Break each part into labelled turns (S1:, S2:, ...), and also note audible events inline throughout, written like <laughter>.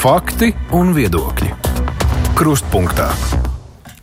S1: Fakti un viedokļi. Krustpunktā.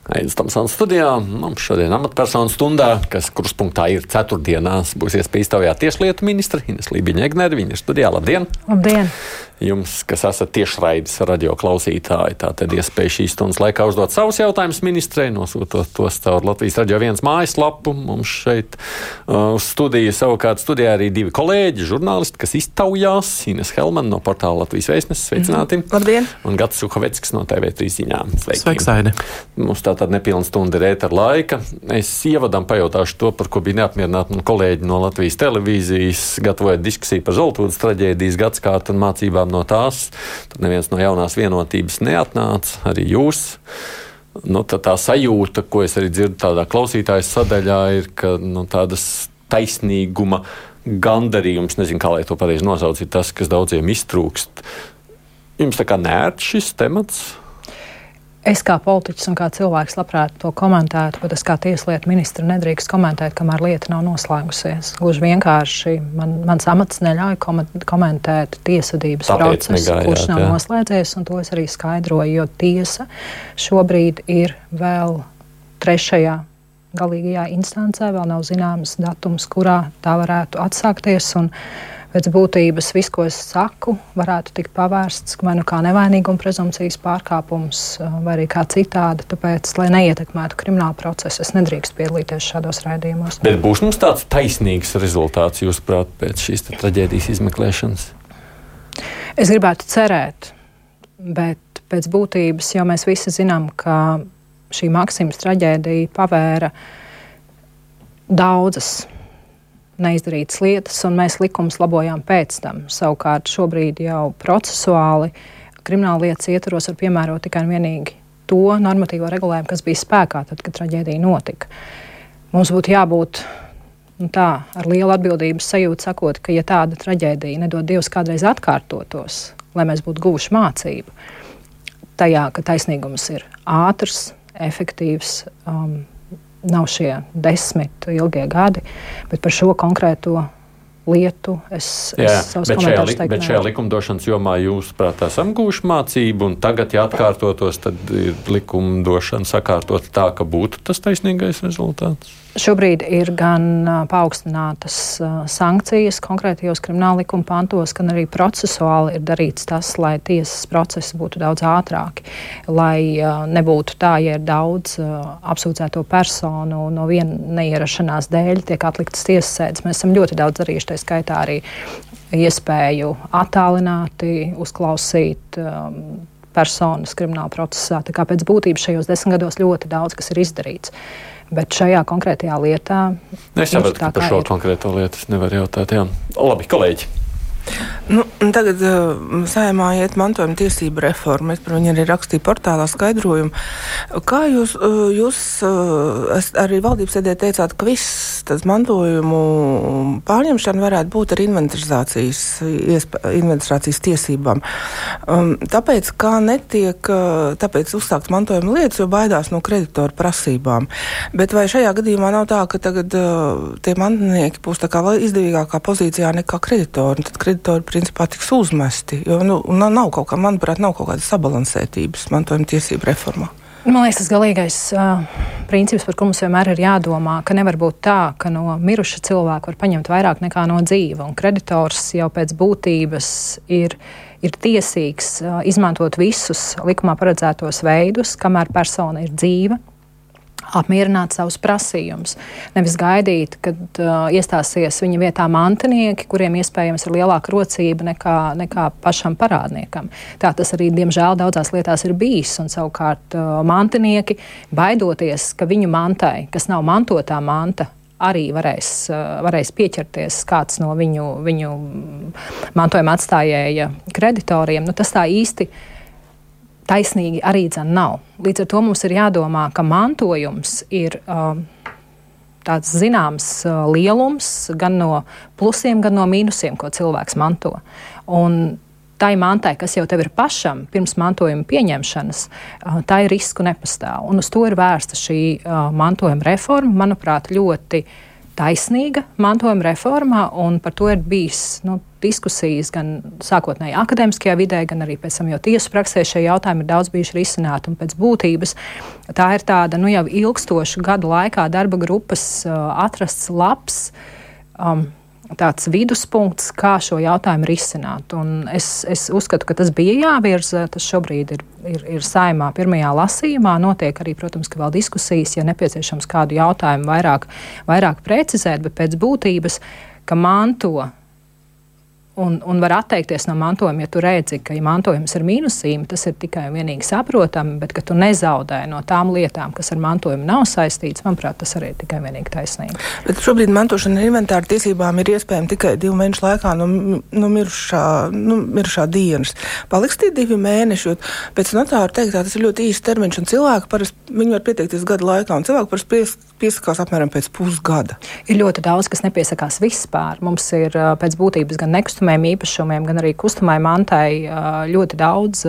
S2: Aizsmeļamies Tamsānas studijā. Mums šodien amatpersonu stundā, kas kruspunktā ir ceturtdienās, būs iespēja iztaujāt tieslietu ministra Ines Lībiņa Egneri. Viņa ir studijā. Labdien!
S3: Labdien!
S2: Jums, kas esat tiešraides radio klausītāji, tā tad iespēja šīs stundas laikā uzdot savus jautājumus ministrei, nosūtot tos caur Latvijas radio viens mājaslapu. Mums šeit uh, uz studiju savukārt studijā arī divi kolēģi, žurnālisti, kas iztaujās. Ines Helman no portāla Latvijas vēstneses, sveicināti!
S3: Mm -hmm. Labdien!
S2: Un Gats Suhaveckis no TV3 ziņām.
S4: Sveiki! Sveiks, Aine!
S2: Mums tā tad nepilna stunda ir ētera laika. Es ievadam pajautāšu to, par ko bija neapmierināti man kolēģi no Latvijas televīzijas, gatavojot diskusiju par Zoltūdas traģēdijas gadskārtu un mācībām no tās. Tad neviens no jaunās vienotības neatnāca, arī jūs. Nu, tā, tā sajūta, ko es arī dzirdu tādā klausītājas sadaļā, ir, ka nu, tādas taisnīguma gandarījums, nezinu, kā lai to pareizi nosauc, ir tas, kas daudziem iztrūkst. Jums tā kā nērts šis temats?
S3: Es kā politiķis un kā cilvēks labprāt to komentētu, bet es kā tieslietu ministra nedrīkst komentēt, kamēr lieta nav noslēgusies. Gluži vienkārši man, mans amats neļauj komentēt tiesvedības procesu, kurš nav
S2: jā.
S3: noslēdzies, un to es arī skaidroju, jo tiesa šobrīd ir vēl trešajā galīgajā instancē, vēl nav zināms datums, kurā tā varētu atsākties. Un, Pēc būtības viss, ko es saku, varētu tikt pavērsts vai nu kā nevainīguma prezumpcijas pārkāpums, vai arī kā citādi. Tāpēc, lai neietekmētu kriminālu procesu, es nedrīkstu piedalīties šādos raidījumos.
S2: Bet būs mums tāds taisnīgs rezultāts, jūsuprāt, pēc šīs traģēdijas izmeklēšanas?
S3: Es gribētu cerēt, bet pēc būtības jau mēs visi zinām, ka šī Maksimas traģēdija pavēra daudzas neizdarītas lietas, un mēs likumus labojām pēc tam. Savukārt šobrīd jau procesuāli krimināla lietas ietvaros var piemērot tikai un vienīgi to normatīvo regulējumu, kas bija spēkā tad, kad traģēdija notika. Mums būtu jābūt nu, tā, ar lielu atbildības sajūtu, sakot, ka, ja tāda traģēdija nedod Dievs kādreiz atkārtotos, lai mēs būtu guvuši mācību, tajā, ka taisnīgums ir ātrs, efektīvs. Um, nav šie desmit ilgie gadi, bet par šo konkrēto lietu es,
S2: Jā,
S3: es savus
S2: bet šajā,
S3: komentārus
S2: li,
S3: teikt
S2: bet šajā likumdošanas jomā jūs, prāt, esam guvuši mācību, un tagad, ja atkārtotos, tad ir likumdošana sakārtot tā, ka būtu tas taisnīgais rezultāts.
S3: Šobrīd ir gan paaugstinātas sankcijas konkrētajos krimināla likuma pantos, gan arī procesuāli ir darīts tas, lai tiesas procesi būtu daudz ātrāki. Lai nebūtu tā, ja ir daudz apsūdzēto personu no viena neierašanās dēļ tiek atliktas tiesas sēdes. Mēs esam ļoti daudz darījuši, tā skaitā arī iespēju attālināti uzklausīt. Um, personas krimināla procesā. Tā kā pēc būtības šajos desmit gados ļoti daudz kas ir izdarīts. Bet šajā konkrētajā lietā
S2: Es
S3: ir
S2: saprotu, ka par šo konkrēto lietu es nevaru jautāt. Jā. Labi, kolēģi.
S4: Nu, tagad uh, sējumā iet mantojuma tiesība reforma. Es par viņu arī rakstīju portālā skaidrojumu. Kā jūs, uh, jūs uh, arī valdības sēdē teicāt, ka viss tas mantojumu pārņemšana varētu būt ar inventarizācijas, inventarizācijas tiesībām. Um, tāpēc, kā netiek, uh, tāpēc uzsākt mantojuma lietas, jo baidās no kreditoru prasībām. Bet vai šajā gadījumā nav tā, ka tagad uh, tie mantinieki būs tā kā izdevīgākā pozīcijā nekā kreditori? Kreditori principā tiks uzmesti, jo nu, nav, kaut kā, manuprāt, nav kaut kādas sabalansētības mantojuma tiesību reformā.
S3: Man liekas, tas galīgais uh, princips, par ko mums vienmēr ir jādomā, ka nevar būt tā, ka no miruša cilvēka var paņemt vairāk nekā no dzīva. Un kreditors jau pēc būtības ir, ir tiesīgs uh, izmantot visus likumā paredzētos veidus, kamēr persona ir dzīva. Apmierināt savus prasījumus. Nevis gaidīt, kad uh, iestāsies viņa vietā mantinieki, kuriem iespējams ir lielāka rocība nekā, nekā pašam parādniekam. Tā tas arī, diemžēl, daudzās lietās ir bijis. Un savukārt uh, mantinieki, baidoties, ka viņu mantai, kas nav mantotā manta, arī varēs, uh, varēs pieķerties kāds no viņu, viņu mantojuma atstājēja kreditoriem, nu, tas tā īsti taisnīgi arī dzen nav. Līdz ar to mums ir jādomā, ka mantojums ir um, tāds zināms uh, lielums gan no plusiem, gan no mīnusiem, ko cilvēks manto. Un tai mantai, kas jau tev ir pašam pirms mantojuma pieņemšanas, uh, tā ir risku nepastāv. Un uz to ir vērsta šī uh, mantojuma reforma, manuprāt, ļoti taisnīga mantojuma reforma, un par to ir bijis nu, diskusijas gan sākotnēji akadēmiskajā vidē, gan arī pēc tam jau tiesu praksē šie jautājumi ir daudz bijuši risināti. Pēc būtības tā ir tāda nu, jau ilgstoša gadu laikā darba grupas uh, atrasts labs. Um, tāds viduspunkts, kā šo jautājumu risināt. Un es, es uzskatu, ka tas bija jāvirza. Tas šobrīd ir, ir, ir saimā pirmajā lasījumā. Notiek arī, protams, vēl diskusijas, ja nepieciešams kādu jautājumu vairāk, vairāk precizēt, bet pēc būtības, ka manto un, un var atteikties no mantojuma, ja tu redzi, ka ja mantojums ir mīnusīm, tas ir tikai un vienīgi saprotami, bet ka tu nezaudē no tām lietām, kas ar mantojumu nav saistītas, manuprāt, tas arī ir tikai un vienīgi taisnīgi.
S4: Bet šobrīd mantošana ar inventāru tiesībām ir iespējama tikai divu mēnešu laikā no, no mirušā, nu, mirušā dienas. Paliks tie divi mēneši, jo pēc notāra teiktā tas ir ļoti īsts termiņš, un cilvēki parasti viņi var pieteikties gadu laikā, un cilvēki parasti pies, piesakās apmēram pēc pusgada.
S3: Ir ļoti daudz, kas nepiesakās vispār. Mums ir pēc būtības gan nekustamības nekustamajiem īpašumiem, gan arī kustamai mantai ļoti daudz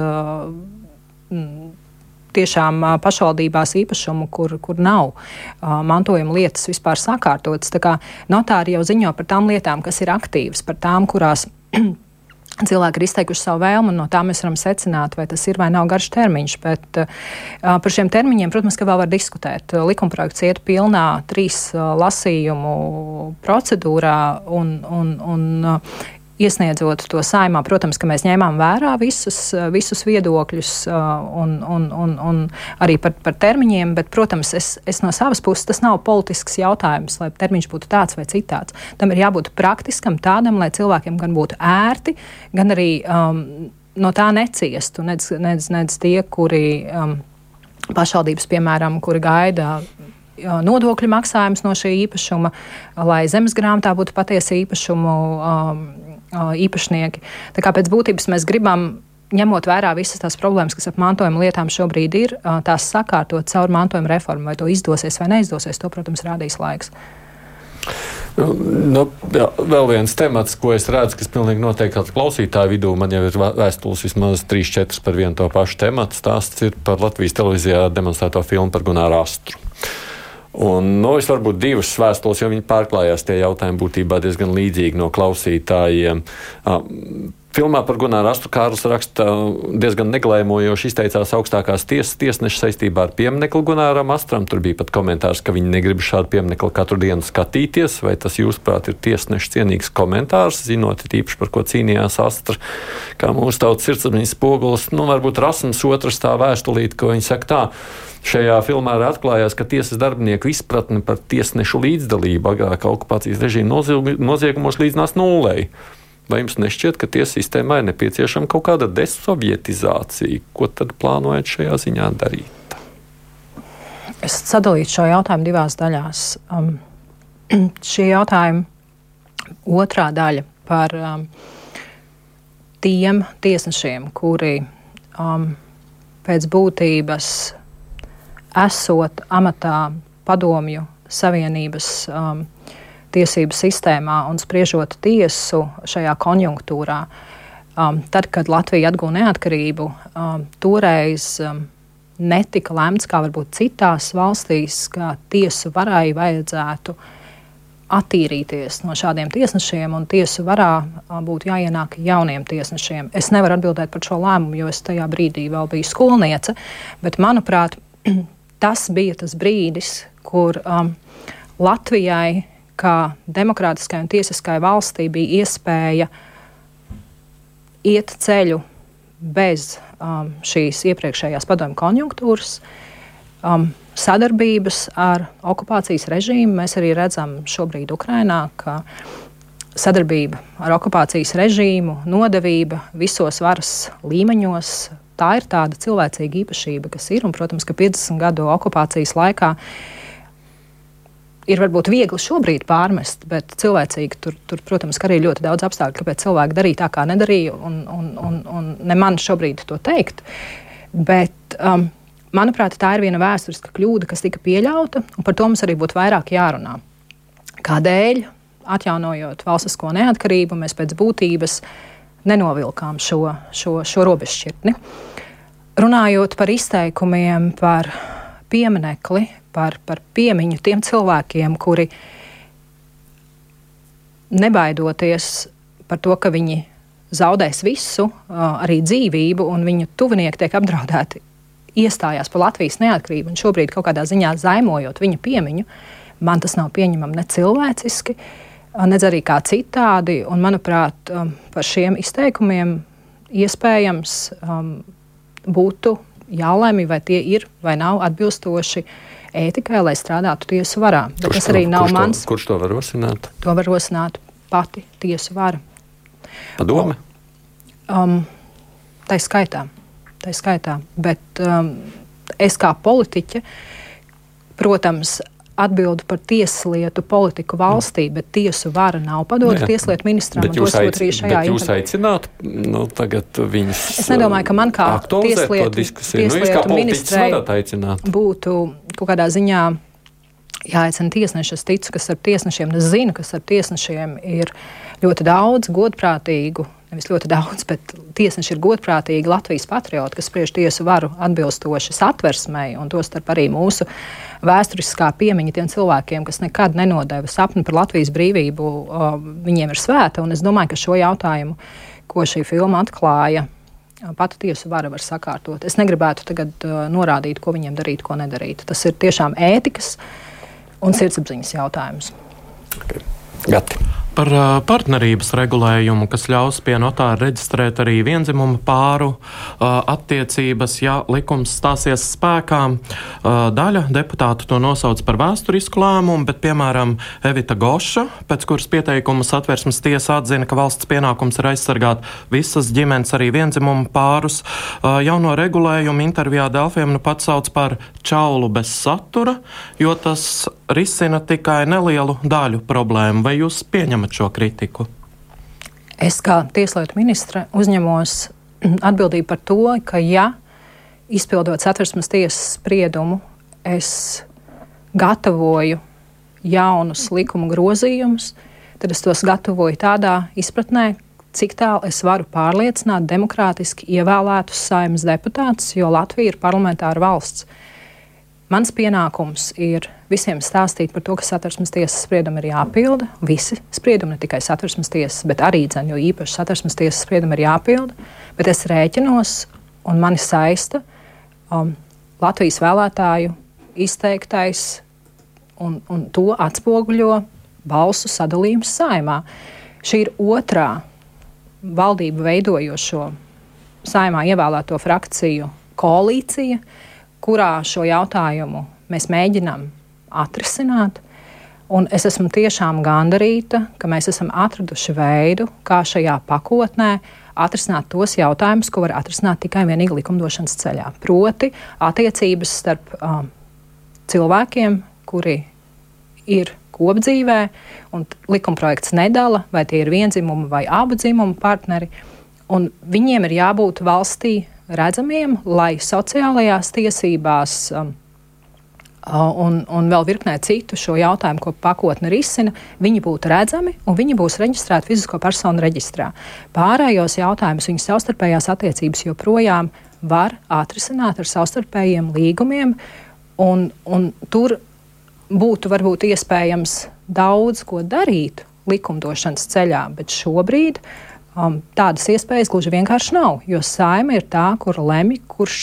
S3: tiešām pašvaldībās īpašumu, kur, kur nav uh, mantojuma lietas vispār sakārtotas. Tā kā notāri jau ziņo par tām lietām, kas ir aktīvas, par tām, kurās <clears throat> cilvēki ir izteikuši savu vēlmu, un no tā mēs varam secināt, vai tas ir vai nav garš termiņš. Bet uh, par šiem termiņiem, protams, ka vēl var diskutēt. Likumprojekts iet pilnā trīs uh, lasījumu procedūrā, un, un, un uh, iesniedzot to saimā, protams, ka mēs ņēmām vērā visus, visus viedokļus un, un, un, un arī par, par termiņiem, bet, protams, es, es no savas puses tas nav politisks jautājums, lai termiņš būtu tāds vai citāds. Tam ir jābūt praktiskam, tādam, lai cilvēkiem gan būtu ērti, gan arī um, no tā neciestu, nedz, nedz, nedz tie, kuri um, pašvaldības, piemēram, kuri gaida nodokļu maksājums no šī īpašuma, lai zemes grāmatā būtu patiesa īpašumu um, īpašnieki. Tā kā pēc būtības mēs gribam ņemot vērā visas tās problēmas, kas ap mantojuma lietām šobrīd ir, tās sakārtot caur mantojuma reformu. Vai to izdosies vai neizdosies, to, protams, rādīs laiks.
S2: Nu, jā, vēl viens temats, ko es redzu, kas pilnīgi noteikti klausītāju vidū, man jau ir vēstules vismaz 3-4 par vienu to pašu tematu. Stāsts ir par Latvijas televīzijā demonstrēto filmu par Gunāru Astru. Un, nu, es varbūt divas vēstules, jo viņi pārklājās tie jautājumi būtībā diezgan līdzīgi no klausītājiem. Filmā par Gunāru Astru Kārlis raksta diezgan neglēmojoši izteicās augstākās tiesas tiesneša saistībā ar pieminekli Gunāram Astram. Tur bija pat komentārs, ka viņi negrib šādu pieminekli katru dienu skatīties. Vai tas, jūsuprāt, ir tiesneša cienīgs komentārs, zinot īpaši par ko cīnījās Astra, kā mūsu tautas sirdsapziņas spogulis? Nu, varbūt Rasms otrs tā vēstulīt, ko viņi saka tā. Šajā filmā arī atklājās, ka tiesas darbinieku izpratne par tiesnešu līdzdalību agrākā okupācijas režīma noziegumos līdzinās nulēji. Vai jums nešķiet, ka tiesu sistēmā ir nepieciešama kaut kāda desovietizācija? Ko tad plānojat šajā ziņā darīt?
S3: Es sadalītu šo jautājumu divās daļās. Um, <clears throat> šie jautājumi, otrā daļa par um, tiem tiesnešiem, kuri um, pēc būtības esot amatā padomju savienības um, tiesību sistēmā un spriežot tiesu šajā konjunktūrā. Um, tad, kad Latvija atguva neatkarību, um, toreiz um, netika lemts, kā varbūt citās valstīs, ka tiesu varai vajadzētu attīrīties no šādiem tiesnešiem, un tiesu varā um, būtu jāienāk jauniem tiesnešiem. Es nevaru atbildēt par šo lēmumu, jo es tajā brīdī vēl biju skolniece, bet manuprāt, <clears throat> tas bija tas brīdis, kur um, Latvijai ka demokrātiskai un tiesiskai valstī bija iespēja iet ceļu bez um, šīs iepriekšējās padomju konjunktūras, um, sadarbības ar okupācijas režīmu. Mēs arī redzam šobrīd Ukrainā, ka sadarbība ar okupācijas režīmu, nodevība visos varas līmeņos. Tā ir tāda cilvēcīga īpašība, kas ir, un, protams, ka 50 gadu okupācijas laikā uh, ir varbūt viegli šobrīd pārmest, bet cilvēcīgi tur, tur protams, arī ļoti daudz apstākļu, kāpēc cilvēki darīja tā, kā nedarīja, un, un, un, un ne man šobrīd to teikt. Bet, um, manuprāt, tā ir viena vēsturiska kļūda, kas tika pieļauta, un par to mums arī būtu vairāk jārunā. Kādēļ, atjaunojot valstisko neatkarību, mēs pēc būtības nenovilkām šo, šo, šo robežšķirtni? Runājot par izteikumiem par pieminekli, par, par piemiņu tiem cilvēkiem, kuri nebaidoties par to, ka viņi zaudēs visu, arī dzīvību, un viņu tuvinieki tiek apdraudēti, iestājās par Latvijas neatkarību un šobrīd kaut kādā ziņā zaimojot viņa piemiņu, man tas nav pieņemami ne cilvēciski, ne arī kā citādi. Un, manuprāt, par šiem izteikumiem iespējams būtu jālemj, vai tie ir vai nav atbilstoši ētikai, lai strādātu tiesu varā. Bet kurš tas arī to, nav
S2: kurš
S3: mans.
S2: To, kurš to var rosināt?
S3: To var rosināt pati tiesu vara.
S2: Padome?
S3: Um, tā skaitā. Tā skaitā. Bet um, es kā politiķe, protams, atbildu par tieslietu politiku valstī, bet tiesu vara nav padota tieslietu ministram.
S2: Bet jūs, aic, bet jūs aicināt nu, tagad viņus?
S3: Es nedomāju, ka man kā
S2: tieslietu, diskusiju. tieslietu nu, ministrei
S3: būtu kaut kādā ziņā jāaicina tiesneši. Es ticu, ka starp tiesnešiem, es zinu, ka starp tiesnešiem ir ļoti daudz godprātīgu nevis ļoti daudz, bet tiesneši ir godprātīgi Latvijas patrioti, kas spriež tiesu varu atbilstoši satversmei, un tostarp arī mūsu vēsturiskā piemiņa tiem cilvēkiem, kas nekad nenodeva sapni par Latvijas brīvību, viņiem ir svēta. Un es domāju, ka šo jautājumu, ko šī filma atklāja, pati tiesu vara var sakārtot. Es negribētu tagad norādīt, ko viņiem darīt, ko nedarīt. Tas ir tiešām ētikas un sirdsapziņas jautājums.
S2: Okay. Gati
S5: par partnerības regulējumu, kas ļaus pie notāra reģistrēt arī vienzimumu pāru attiecības, ja likums stāsies spēkā. Daļa deputātu to nosauc par vēsturisku lēmumu, bet, piemēram, Evita Goša, pēc kuras pieteikuma satversmes tiesa atzina, ka valsts pienākums ir aizsargāt visas ģimenes, arī vienzimumu pārus, jauno regulējumu intervijā Delfiem nu pats sauc par čaulu bez satura, jo tas risina tikai nelielu daļu problēmu. Vai jūs pieņemat šo kritiku?
S3: Es kā tieslietu ministre uzņemos atbildību par to, ka, ja izpildot satversmes tiesas spriedumu, es gatavoju jaunus likuma grozījumus, tad es tos gatavoju tādā izpratnē, cik tālu es varu pārliecināt demokrātiski ievēlētus saimnes deputātus, jo Latvija ir parlamentāra valsts. Mans pienākums ir visiem stāstīt par to, ka satversmes tiesas spriedumi ir jāpilda. Visi spriedumi, ne tikai satversmes tiesas, bet arī dzen, jo īpaši satversmes tiesas spriedumi ir jāpilda. Bet es rēķinos un mani saista um, Latvijas vēlētāju izteiktais un, un to atspoguļo balsu sadalījums saimā. Šī ir otrā valdību veidojošo saimā ievēlēto frakciju koalīcija kurā šo jautājumu mēs mēģinām atrisināt. Un es esmu tiešām gandarīta, ka mēs esam atraduši veidu, kā šajā pakotnē atrisināt tos jautājumus, ko var atrisināt tikai vienīgi likumdošanas ceļā. Proti, attiecības starp um, cilvēkiem, kuri ir kopdzīvē, un likumprojekts nedala, vai tie ir vienzimuma vai abu dzimumu partneri. Viņiem ir jābūt valstī redzamiem, lai sociālajās tiesībās um, uh, un, un vēl virknē citu šo jautājumu, ko pakotne risina, viņi būtu redzami un viņi būs reģistrēti fizisko personu reģistrā. Pārējos jautājumus viņas savstarpējās attiecības joprojām var atrisināt ar savstarpējiem līgumiem, un, un tur būtu varbūt iespējams daudz ko darīt likumdošanas ceļā, bet šobrīd uh, Um, tādas iespējas gluži vienkārši nav, jo saima ir tā, kur lemj, kurš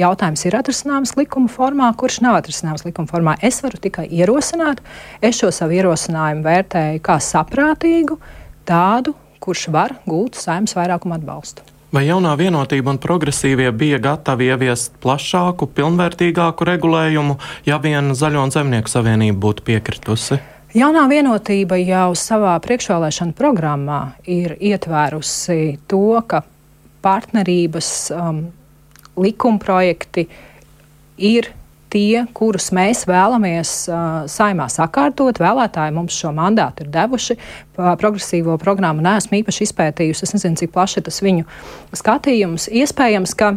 S3: jautājums ir atrisināms likuma formā, kurš nav atrisināms likuma formā. Es varu tikai ierosināt, es šo savu ierosinājumu vērtēju kā saprātīgu, tādu, kurš var gūt saimnes vairākumu atbalstu.
S5: Vai jaunā vienotība un progresīvie bija gatavi ieviest plašāku, pilnvērtīgāku regulējumu, ja vien Zaļo un Zemnieku savienība būtu piekritusi?
S3: Jaunā vienotība jau savā priekšvēlēšana programmā ir ietvērusi to, ka partnerības um, likumprojekti ir tie, kurus mēs vēlamies uh, saimā sakārtot. Vēlētāji mums šo mandātu ir devuši. Progresīvo programmu neesmu īpaši izpētījusi. Es nezinu, cik plaši tas viņu skatījums. Iespējams, ka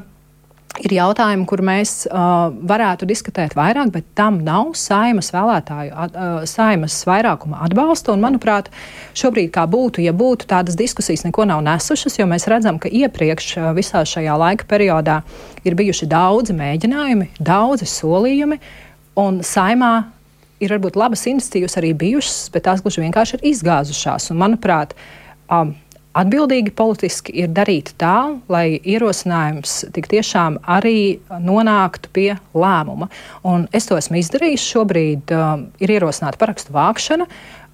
S3: ir jautājumi, kur mēs uh, varētu diskutēt vairāk, bet tam nav saimas vēlētāju, uh, saimas vairākuma atbalsta. Un, manuprāt, šobrīd, kā būtu, ja būtu tādas diskusijas, neko nav nesušas, jo mēs redzam, ka iepriekš uh, visā šajā laika periodā ir bijuši daudzi mēģinājumi, daudzi solījumi, un saimā ir varbūt labas iniciatīvas arī bijušas, bet tās gluži vienkārši ir izgāzušās. Un, manuprāt, um, Atbildīgi politiski ir darīt tā, lai ierosinājums tik tiešām arī nonāktu pie lēmuma. Un es to esmu izdarījis. Šobrīd um, ir ierosināta parakstu vākšana.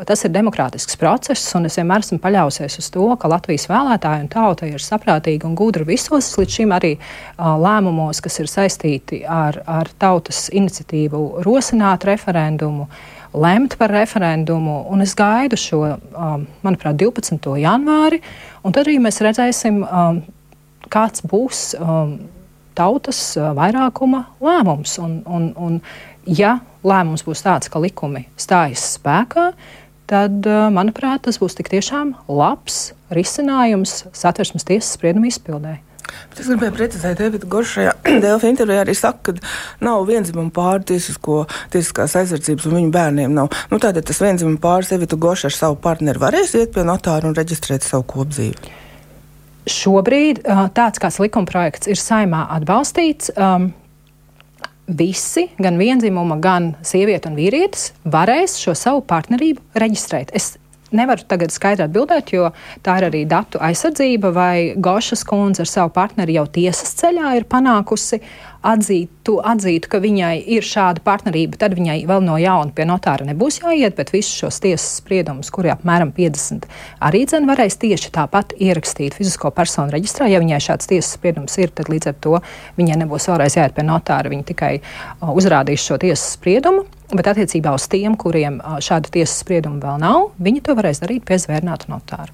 S3: Tas ir demokrātisks process, un es vienmēr esmu paļausies uz to, ka Latvijas vēlētāji un tauta ir saprātīgi un gudri visos līdz šim arī uh, lēmumos, kas ir saistīti ar, ar tautas iniciatīvu rosināt referendumu. Uh, lemt par referendumu. Es gaidu šo, um, manuprāt, 12. janvāri, un tad arī mēs redzēsim, um, kāds būs um, tautas uh, vairākuma lēmums. Un, un, un, ja lēmums būs tāds, ka likumi stājas spēkā, tad, uh, manuprāt, tas būs tik tiešām labs risinājums satversmes tiesas sprieduma izpildēji.
S4: Es gribēju precizēt, Evita Goršajā <clears throat> Delfa intervijā arī saka, ka nav vienzimuma pāri tiesisko, tiesiskās aizsardzības un viņu bērniem nav. Nu, tātad tas vienzimuma pāris Evita Gorša ar savu partneri varēs iet pie notāra un reģistrēt savu kopdzīvi.
S3: Šobrīd tāds kāds likumprojekts ir saimā atbalstīts. Um, visi, gan vienzimuma, gan sieviete un vīrietis, varēs šo savu partnerību reģistrēt. Es Nevaru tagad skaidri atbildēt, jo tā ir arī datu aizsardzība, vai Gošas kundze ar savu partneri jau tiesas ceļā ir panākusi atzītu, atzītu, ka viņai ir šāda partnerība, tad viņai vēl no jauna pie notāra nebūs jāiet, bet visus šos tiesas spriedumus, kuri apmēram 50 arī dzen varēs tieši tāpat ierakstīt fizisko personu reģistrā. Ja viņai šāds tiesas spriedums ir, tad līdz ar to viņai nebūs vēlreiz jāiet pie notāra, viņa tikai uzrādīs šo tiesas spriedumu. Bet attiecībā uz tiem, kuriem šāda tiesas sprieduma vēl nav, viņi to varēs darīt pie zvērnāta notāra.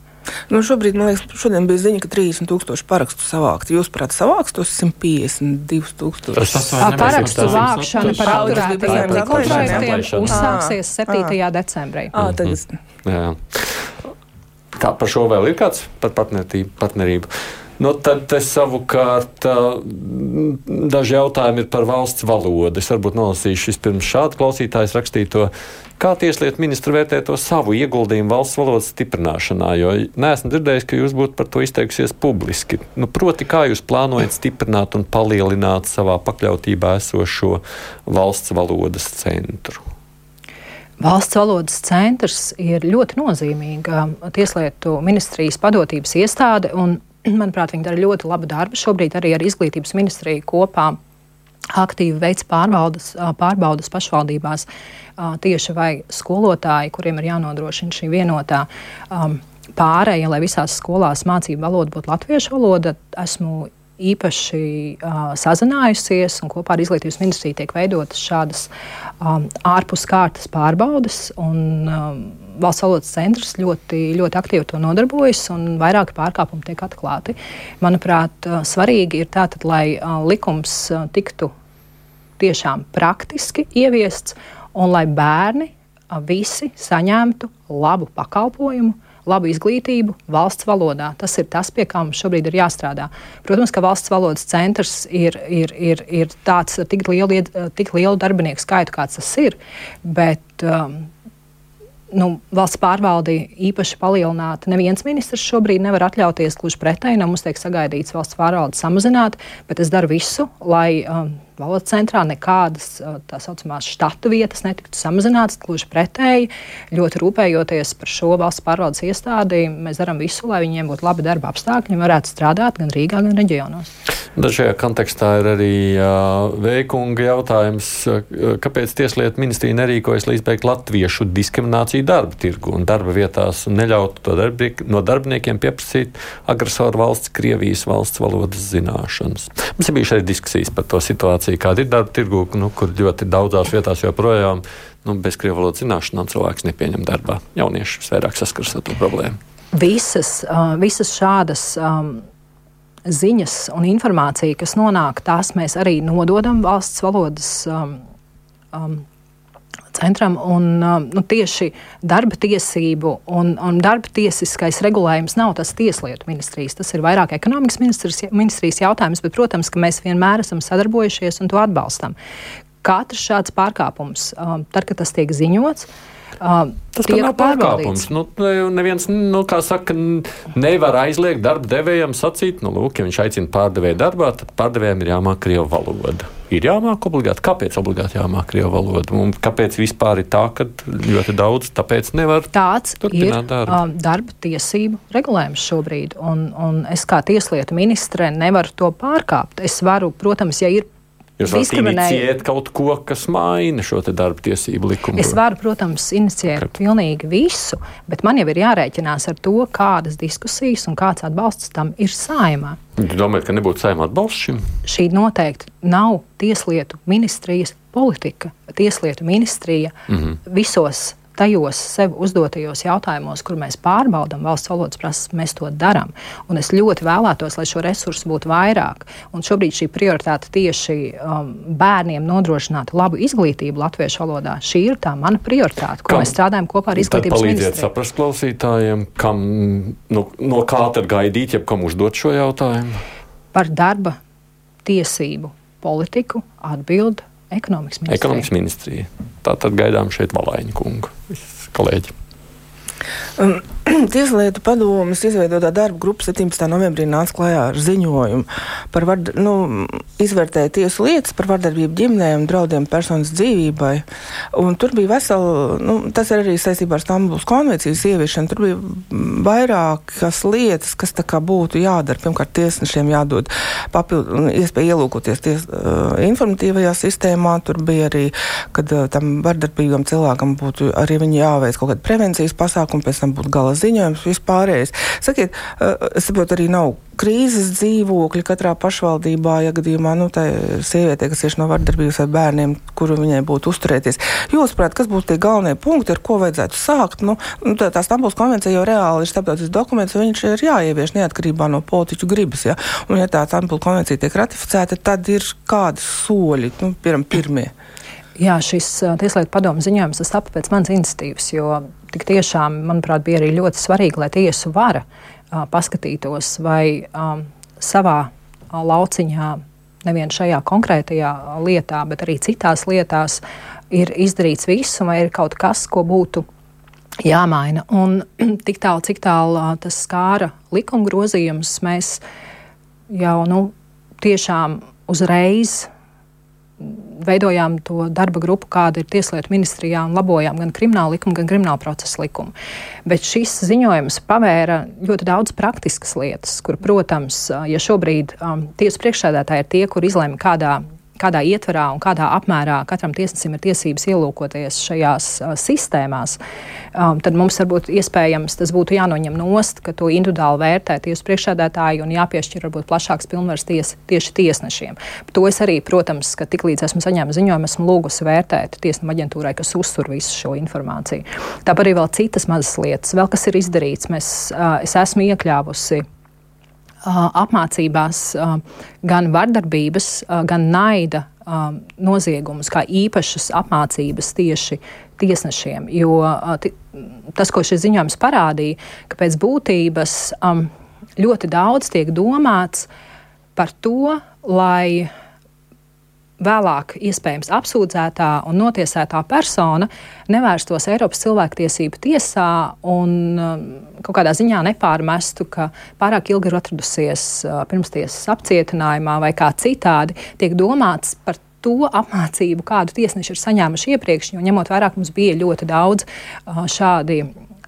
S4: Nu, šobrīd, man liekas, šodien bija ziņa, ka 30,000 parakstu savākti. Jūs, prāt, savāks tos 152,000?
S3: Tas parakstu vākšana par autorētajiem likumprojektiem uzsāksies 7. decembrī.
S4: À, tagad.
S2: Jā. Kā par šo vēl ir kāds par partnerību? Nu, tad savukārt daži jautājumi ir par valsts valodu. Es varbūt nolasīšu vispirms šādu klausītāju rakstīto. Kā tieslietu ministra vērtē to savu ieguldījumu valsts valodas stiprināšanā? Jo neesmu dzirdējis, ka jūs būtu par to izteikusies publiski. Nu, proti, kā jūs plānojat stiprināt un palielināt savā pakļautībā esošo valsts valodas centru?
S3: Valsts valodas centrs ir ļoti nozīmīga Tieslietu ministrijas padotības iestāde, un Manuprāt, viņi dara ļoti labu darbu. Šobrīd arī ar izglītības ministriju kopā aktīvi veids pārbaudas, pārbaudas pašvaldībās tieši vai skolotāji, kuriem ir jānodrošina šī vienotā um, pārēja, lai visās skolās mācību valoda būtu latviešu valoda. Esmu īpaši uh, sazinājusies, un kopā ar Izglītības ministriju tiek veidotas šādas um, ārpus kārtas pārbaudes. Un, um, Valsts valodas centrs ļoti, ļoti aktīvi to nodarbojas, un vairāki pārkāpumi tiek atklāti. Manuprāt, svarīgi ir tātad, lai likums tiktu tiešām praktiski ieviests, un lai bērni visi saņemtu labu pakalpojumu labu izglītību valsts valodā. Tas ir tas, pie kā mums šobrīd ir jāstrādā. Protams, ka valsts valodas centrs ir, ir, ir, ir tāds ar tik lielu, tik lielu darbinieku skaitu, kāds tas ir. Bet, um, nu, valsts pārvaldi īpaši palielināta. Neviens ministrs šobrīd nevar atļauties gluži pretēji. No mums tiek sagaidīts valsts pārvaldes samazināt, bet es daru visu, lai um, valodas centrā nekādas tā saucamās štatu vietas netiktu samazinātas. Gluži pretēji, ļoti rūpējoties par šo valsts pārvaldes iestādi, mēs darām visu, lai viņiem būtu labi darba apstākļi un varētu strādāt gan Rīgā, gan reģionos.
S2: Dažajā kontekstā ir arī uh, veikunga jautājums, kāpēc Tieslietu ministrija nerīkojas, lai izbeigtu latviešu diskrimināciju darba tirgu un darba vietās un neļautu to darbie, no darbiniekiem pieprasīt agresoru valsts, Krievijas valsts valodas zināšanas. Mums ir bijušas arī diskusijas par to situāciju situācija, kāda ir darba tirgu, nu, kur ļoti daudzās vietās joprojām nu, bez krievu valodas zināšanām cilvēks nepieņem darbā. Jaunieši vairāk saskaras ar to problēmu.
S3: Visas, visas šādas. Um, Ziņas un informācija, kas nonāk, tās mēs arī nododam valsts valodas um, um, centram. Un, um, nu, tieši darba tiesību un, un darba tiesiskais regulējums nav tas tieslietu ministrijas. Tas ir vairāk ekonomikas ministrijas jautājums, bet, protams, ka mēs vienmēr esam sadarbojušies un to atbalstam. Katrs šāds pārkāpums, um, tad, kad tas tiek ziņots, uh,
S2: Tas nav pārkāpums. Nu, neviens, nu, kā saka, nevar aizliegt darba devējam sacīt, nu, lūk, ja viņš aicina pārdevēju darbā, tad pārdevējiem ir jāmāk krievu valoda. Ir jāmāk obligāti. Kāpēc obligāti jāmāk krievu valoda? Un kāpēc vispār ir tā, ka ļoti daudz tāpēc nevar
S3: Tāds ir darbu. Um, darba tiesību regulējums šobrīd. Un, un es kā tieslietu ministre nevaru to pārkāpt. Es varu, protams, ja ir
S2: Jūs varat inicijēt kaut ko, kas maina šo darba tiesību likumu.
S3: Es varu, protams, inicijēt Kad? pilnīgi visu, bet man jau ir jārēķinās ar to, kādas diskusijas un kāds atbalsts tam ir saimā.
S2: Jūs domājat, ka nebūtu saimā atbalsts šim?
S3: Šī noteikti nav tieslietu ministrijas politika. Tieslietu ministrija mm -hmm. visos tajos sev uzdotajos jautājumos, kur mēs pārbaudām valsts valodas prasības, mēs to darām. Un es ļoti vēlētos, lai šo resursu būtu vairāk. Un šobrīd šī prioritāte tieši um, bērniem nodrošināt labu izglītību latviešu valodā. Šī ir tā mana prioritāte, ko kam, mēs strādājam kopā ar izglītības ministriju.
S2: Palīdziet saprast klausītājiem, kam, nu, no kā tad gaidīt, ja kam uzdot šo jautājumu?
S3: Par darba tiesību politiku atbild ekonomikas ministrija.
S2: Ekonomikas ministrija. Tā tad gaidām šeit Valaiņu kungu, kolēģi.
S4: Um, <clears throat> Tieslietu padomas izveidotā darba grupa 17. novembrī nāca klajā ar ziņojumu par vard, nu, izvērtēju tiesu lietas par vardarbību ģimnē un draudiem personas dzīvībai. Un tur bija vesela, nu, tas ir arī saistībā ar Stambuls konvencijas ieviešanu, tur bija vairākas lietas, kas tā kā būtu jādara. Pirmkārt, tiesnešiem jādod papildu iespēju ielūkoties ties, uh, informatīvajā sistēmā. Tur bija arī, kad uh, tam vardarbīgam cilvēkam būtu arī jāveic kaut kāda prevencijas pasākuma, pēc tam būtu gala ziņojums, vispārējais. Sakiet, es saprotu, arī nav krīzes dzīvokļi katrā pašvaldībā, ja gadījumā nu, tā sieviete, kas cieši no vardarbības vai bērniem, kuru viņai būtu uzturēties. Jūsuprāt, kas būtu tie galvenie punkti, ar ko vajadzētu sākt? Nu, nu, tā, tā Stambuls konvencija jau reāli ir starptautisks dokuments, un viņš ir jāievieš neatkarībā no politiķu gribas. Ja? Un, ja tā Stambuls konvencija tiek ratificēta, tad ir kādi soļi, nu, piemēram, pirmie.
S3: Jā, šis Tieslietu padomu ziņojums tapa pēc manas iniciatīvas, jo tik tiešām, manuprāt, bija arī ļoti svarīgi, lai tiesu vara uh, paskatītos, vai um, savā uh, lauciņā, nevien šajā konkrētajā lietā, bet arī citās lietās, ir izdarīts viss, vai ir kaut kas, ko būtu jāmaina. Un <clears throat> tik tālu, cik tālu tas skāra likuma grozījumus, mēs jau nu, tiešām uzreiz veidojām to darba grupu, kāda ir Tieslietu ministrijā, un labojām gan kriminālu likumu, gan kriminālu procesu likumu. Bet šis ziņojums pavēra ļoti daudz praktiskas lietas, kur, protams, ja šobrīd um, tiesu priekšsēdētāji ir tie, kur izlēma, kādā kādā ietvarā un kādā apmērā katram tiesnesim ir tiesības ielūkoties šajās uh, sistēmās, um, tad mums varbūt iespējams tas būtu jānoņem nost, ka to individuāli vērtē tiesu priekšsēdētāji un jāpiešķir varbūt plašāks pilnvars ties, tieši tiesnešiem. To es arī, protams, ka tiklīdz esmu saņēmusi ziņojumu, esmu lūgusi vērtēt tiesnam aģentūrai, kas uztur visu šo informāciju. Tāpat arī vēl citas mazas lietas, vēl kas ir izdarīts. Mēs, uh, es esmu iekļāvusi apmācībās gan vardarbības, gan naida noziegumus, kā īpašas apmācības tieši tiesnešiem. Jo tas, ko šis ziņojums parādīja, ka pēc būtības ļoti daudz tiek domāts par to, lai vēlāk iespējams apsūdzētā un notiesētā persona nevērstos Eiropas cilvēktiesību tiesā un kaut kādā ziņā nepārmestu, ka pārāk ilgi ir atradusies pirmstiesas apcietinājumā vai kā citādi, tiek domāts par to apmācību, kādu tiesneši ir saņēmuši iepriekš, jo ņemot vērā, ka mums bija ļoti daudz šādi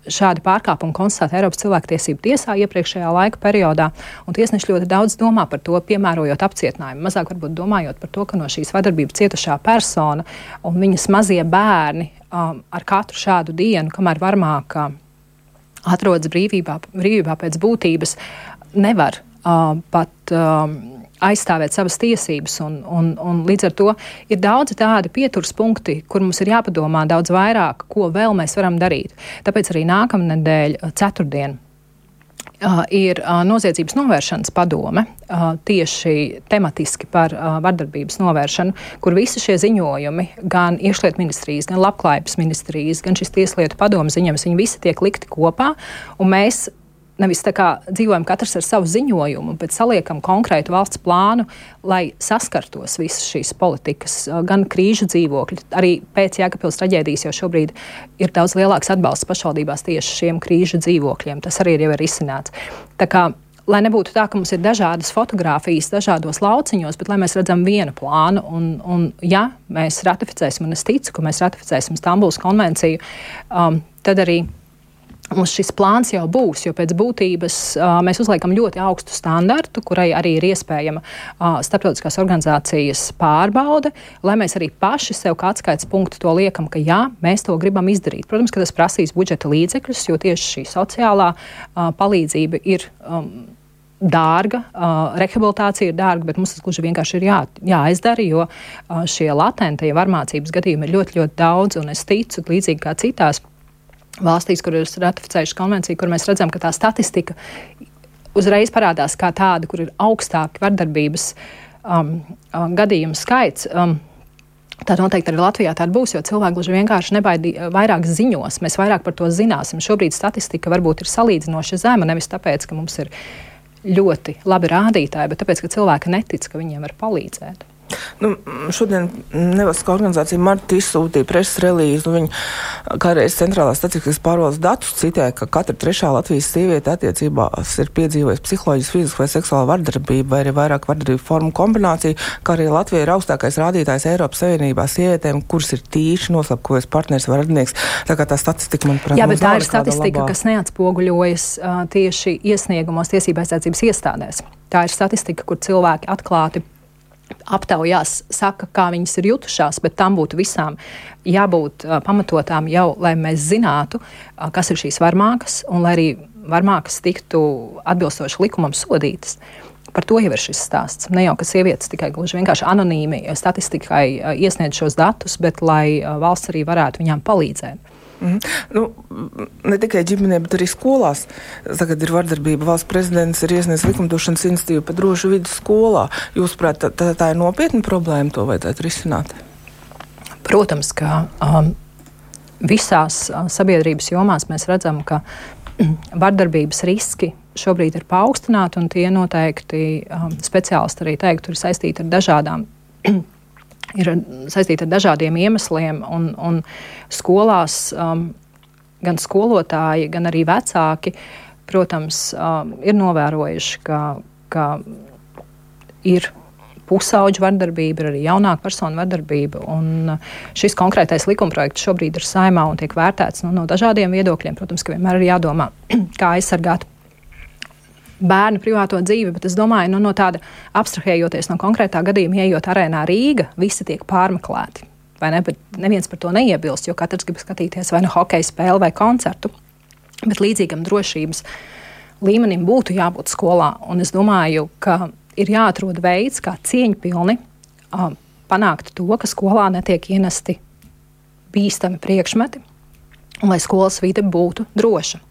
S3: šādi pārkāpumi konstatēti Eiropas cilvēktiesību tiesā iepriekšējā laika periodā, un tiesneši ļoti daudz domā par to, piemērojot apcietinājumu. Mazāk varbūt domājot par to, ka no šīs vardarbības cietušā persona un viņas mazie bērni um, ar katru šādu dienu, kamēr varmāk atrodas brīvībā, brīvībā pēc būtības, nevar uh, pat. Um, aizstāvēt savas tiesības. Un, un, un līdz ar to ir daudzi tādi pieturas punkti, kur mums ir jāpadomā daudz vairāk, ko vēl mēs varam darīt. Tāpēc arī nākamnedēļ, ceturtdien, Uh, ir uh, noziedzības novēršanas padome uh, tieši tematiski par vardarbības novēršanu, kur visi šie ziņojumi, gan iekšlietu ministrijas, gan labklājības ministrijas, gan šis tieslietu padomu ziņojums, viņi visi tiek likti kopā, un mēs nevis tā kā dzīvojam katrs ar savu ziņojumu, bet saliekam konkrētu valsts plānu, lai saskartos visas šīs politikas, gan krīžu dzīvokļi, arī pēc Jēkabpils traģēdijas jau šobrīd ir daudz lielāks atbalsts pašvaldībās tieši šiem krīžu dzīvokļiem. Tas arī ir jau ir izcināts. Tā kā lai nebūtu tā, ka mums ir dažādas fotogrāfijas, dažādos lauciņos, bet lai mēs redzam vienu plānu. Un, un ja mēs ratificēsim, un es ticu, ka mēs ratificēsim Stambulas konvenciju, um, tad arī Mums šis plāns jau būs, jo pēc būtības mēs uzliekam ļoti augstu standartu, kurai arī ir iespējama starptautiskās organizācijas pārbaude, lai mēs arī paši sev kā atskaites punktu to liekam, ka jā, mēs to gribam izdarīt. Protams, ka tas prasīs budžeta līdzekļus, jo tieši šī sociālā palīdzība ir. Um, dārga, uh, rehabilitācija ir dārga, bet mums tas gluži vienkārši ir jā, jāizdara, jo uh, šie latentie varmācības gadījumi ir ļoti, ļoti daudz, un es ticu, līdzīgi kā citās valstīs, kur ir ratificējuši konvenciju, kur mēs redzam, ka tā statistika uzreiz parādās kā tāda, kur ir augstāki vardarbības um, um, gadījumu skaits. Um, Tā noteikti arī Latvijā tāda būs, jo cilvēki gluži vienkārši nebaidī, vairāk ziņos. Mēs vairāk par to zināsim. Šobrīd statistika varbūt ir salīdzinoši zema, nevis tāpēc, ka mums ir ļoti labi rādītāji, bet tāpēc, ka cilvēki netic, ka viņiem var palīdzēt.
S4: Nu, šodien nevalstiskā organizācija Marta izsūtīja preses relīzi. Nu, viņa kādreiz centrālās statistikas pārvaldes datus citēja, ka katra trešā Latvijas sieviete attiecībās ir piedzīvojusi psiholoģisku, fizisku vai seksuālu vardarbību vai arī vairāk vardarbību formu kombināciju, kā arī Latvija ir augstākais rādītājs Eiropas Savienībā sievietēm, kuras ir tīši noslapkojas partneris vai radinieks. Tā kā tā statistika, manuprāt,
S3: Jā, bet tā ir statistika, labā. kas neatspoguļojas uh, tieši iesniegumos tiesībā aizsardzības iestādēs. Tā ir statistika, kur cilvēki atklāti aptaujās saka, kā viņas ir jutušās, bet tam būtu visām jābūt uh, pamatotām jau, lai mēs zinātu, uh, kas ir šīs varmākas, un lai arī varmākas tiktu atbilstoši likumam sodītas. Par to jau ir šis stāsts. Ne jau ka sievietes tikai gluži vienkārši anonīmi statistikai iesniedz šos datus, bet lai valsts arī varētu viņām palīdzēt.
S4: Mm. Nu, ne tikai ģimenē, bet arī skolās. Tagad ir vardarbība. Valsts prezidents ir iesniedzis likumdošanas institīvu par drošu vidi skolā. Jūsuprāt, tā, tā, tā ir nopietna problēma, to vajadzētu risināt?
S3: Protams, ka um, visās uh, sabiedrības jomās mēs redzam, ka vardarbības riski šobrīd ir paaugstināti, un tie noteikti um, speciālisti arī teiktu, ir saistīti ar dažādām ir saistīta ar dažādiem iemesliem. Un, un skolās um, gan skolotāji, gan arī vecāki, protams, um, ir novērojuši, ka, ka ir pusauģu vardarbība, arī jaunāka persona vardarbība. Un uh, šis konkrētais likumprojekts šobrīd ir saimā un tiek vērtēts nu, no dažādiem viedokļiem. Protams, ka vienmēr ir jādomā, <clears throat> kā aizsargāt bērnu privāto dzīvi, bet es domāju, nu, no tāda abstrahējoties no konkrētā gadījuma, ejot arēnā Rīga, visi tiek pārmeklēti. Vai ne? Bet neviens par to neiebilst, jo katrs grib skatīties vai nu hokeja spēli vai koncertu. Bet līdzīgam drošības līmenim būtu jābūt skolā. Un es domāju, ka ir jāatrod veids, kā cieņpilni uh, panākt to, ka skolā netiek ienesti bīstami priekšmeti, un lai skolas vide būtu droša.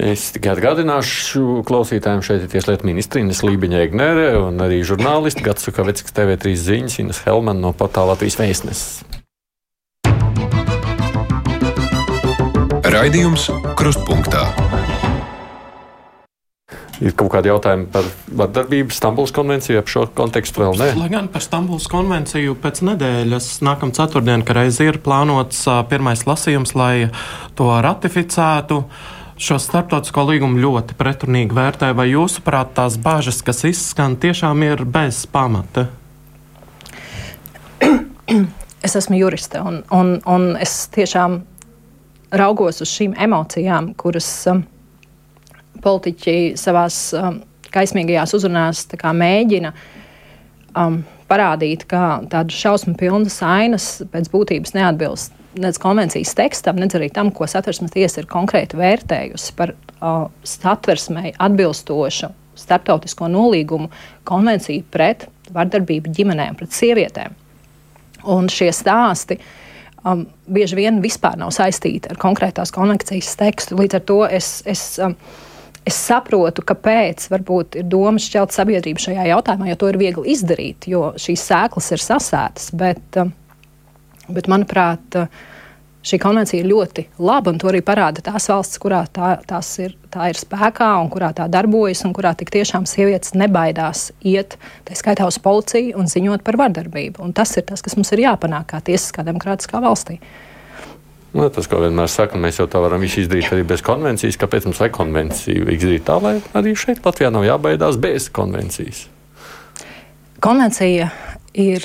S2: Es tikai atgādināšu klausītājiem, šeit ir tieslietu ministra Ines Lībiņa Egnere un arī žurnālisti Gats Sukaveckas TV3 ziņas Ines Helman no portāla Latvijas vēstneses.
S1: Raidījums Krustpunktā.
S2: Ir kaut kādi jautājumi par vardarbību, Stambulas konvenciju, ap šo kontekstu vēl nē.
S5: Lai gan par Stambulas konvenciju pēc nedēļas, nākamā ceturtdiena, kad reiz ir plānots pirmais lasījums, lai to ratificētu. Uh, šo starptautisko līgumu ļoti pretrunīgi vērtē, vai jūsuprāt tās bāžas, kas izskan, tiešām ir bez pamata? <clears throat>
S3: Es esmu juriste, un, un, un es tiešām raugos uz šīm emocijām, kuras um, politiķi savās um, kaismīgajās uzrunās mēģina um, parādīt, kā tādas šausmu pilnas ainas pēc būtības neatbilst nec konvencijas tekstam, nec arī tam, ko satversmes tiesa ir konkrēti vērtējusi par uh, satversmei atbilstošu starptautisko nolīgumu konvenciju pret vardarbību ģimenēm, pret sievietēm. Un šie stāsti um, bieži vien vispār nav saistīti ar konkrētās konvencijas tekstu. Līdz ar to es, es, um, es saprotu, kāpēc varbūt ir domas šķelt sabiedrību šajā jautājumā, jo to ir viegli izdarīt, jo šīs sēklas ir sasētas. Bet, um, Bet, manuprāt, Šī konvencija ir ļoti laba, un to arī parāda tās valsts, kurā tā, ir, tā ir spēkā un kurā tā darbojas, un kurā tik tiešām sievietes nebaidās iet, tā skaitā uz policiju un ziņot par vardarbību. Un tas ir tas, kas mums ir jāpanāk kā tiesiskā demokrātiskā valstī.
S2: Nu, tas, ko vienmēr saka, mēs jau tā varam izdarīt arī bez konvencijas. Kāpēc mums vajag konvenciju izdarīt tā, lai arī šeit Latvijā nav jābaidās bez konvencijas?
S3: Konvencija ir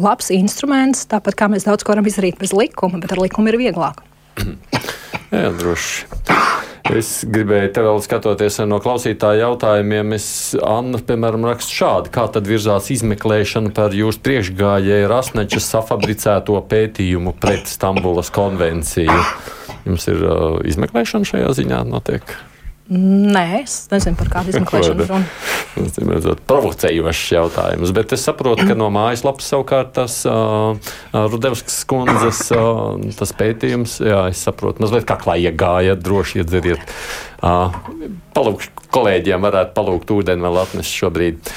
S3: labs instruments, tāpat kā mēs daudz ko varam izdarīt bez likuma, bet ar likumu ir vieglāk. <clears throat>
S2: Jā, droši. Es gribēju te vēl skatoties no klausītāja jautājumiem. Es, Anna, piemēram, raksta šādi, kā tad virzās izmeklēšana par jūsu priekšgājēju Rasnečas safabricēto pētījumu pret Stambulas konvenciju. Jums ir uh, izmeklēšana šajā ziņā notiek?
S3: Nē, es nezinu, par kādu izmeklēšanu runa.
S2: Tas ir mazliet provocējošs jautājums, bet es saprotu, ka no mājaslapas savukārt tas uh, Rudevskas kundzes uh, pētījums, jā, es saprotu, mazliet kaklā iegāja, droši iedzeriet. Palūkšu kolēģiem varētu palūgt ūdeni vēl atnest šobrīd.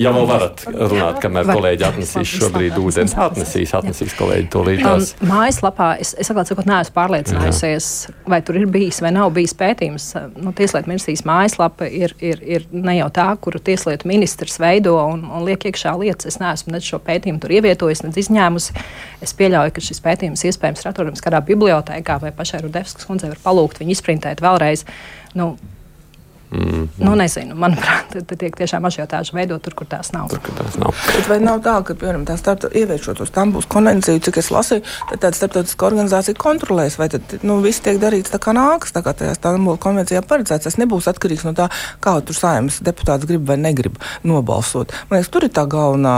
S2: Ja vēl varat runāt, kamēr kolēģi atnesīs šobrīd ūdeni, atnesīs, atnesīs kolēģi to.
S3: Um, mājaslapā es, es atklāt sakot, neesmu pārliecinājusies, vai tur ir bijis vai nav bijis pētījums. Nu, tieslietu ministrijas mājaslapa ir, ir, ir ne jau tā, kuru tieslietu ministrs veido un, un liek iekšā lietas. Es neesmu ne šo pētījumu tur ievietojis, ne izņēmusi. Es pieļauju, ka šis pētījums iespējams ir atrodams kādā bibliotēkā vai pašai Rudevskas kundzei var palūgt viņu izprintēt vēlreiz. Nu, Mm. Nu, nezinu, manuprāt, tad tiek tiešām ažiotāža veidot tur, kur tās nav.
S2: Tur, kur tās nav.
S4: Bet vai nav tā, ka, piemēram, tā starta, ieviešot uz Stambuls konvenciju, cik es lasīju, tad tāda starptautiska organizācija kontrolēs, vai tad, nu, viss tiek darīts tā kā nāks, tā kā tajā Stambuls konvencijā paredzēts. Tas nebūs atkarīgs no tā, kā tur saimnes deputāts grib vai negrib nobalsot. Man liekas, tur ir tā galvenā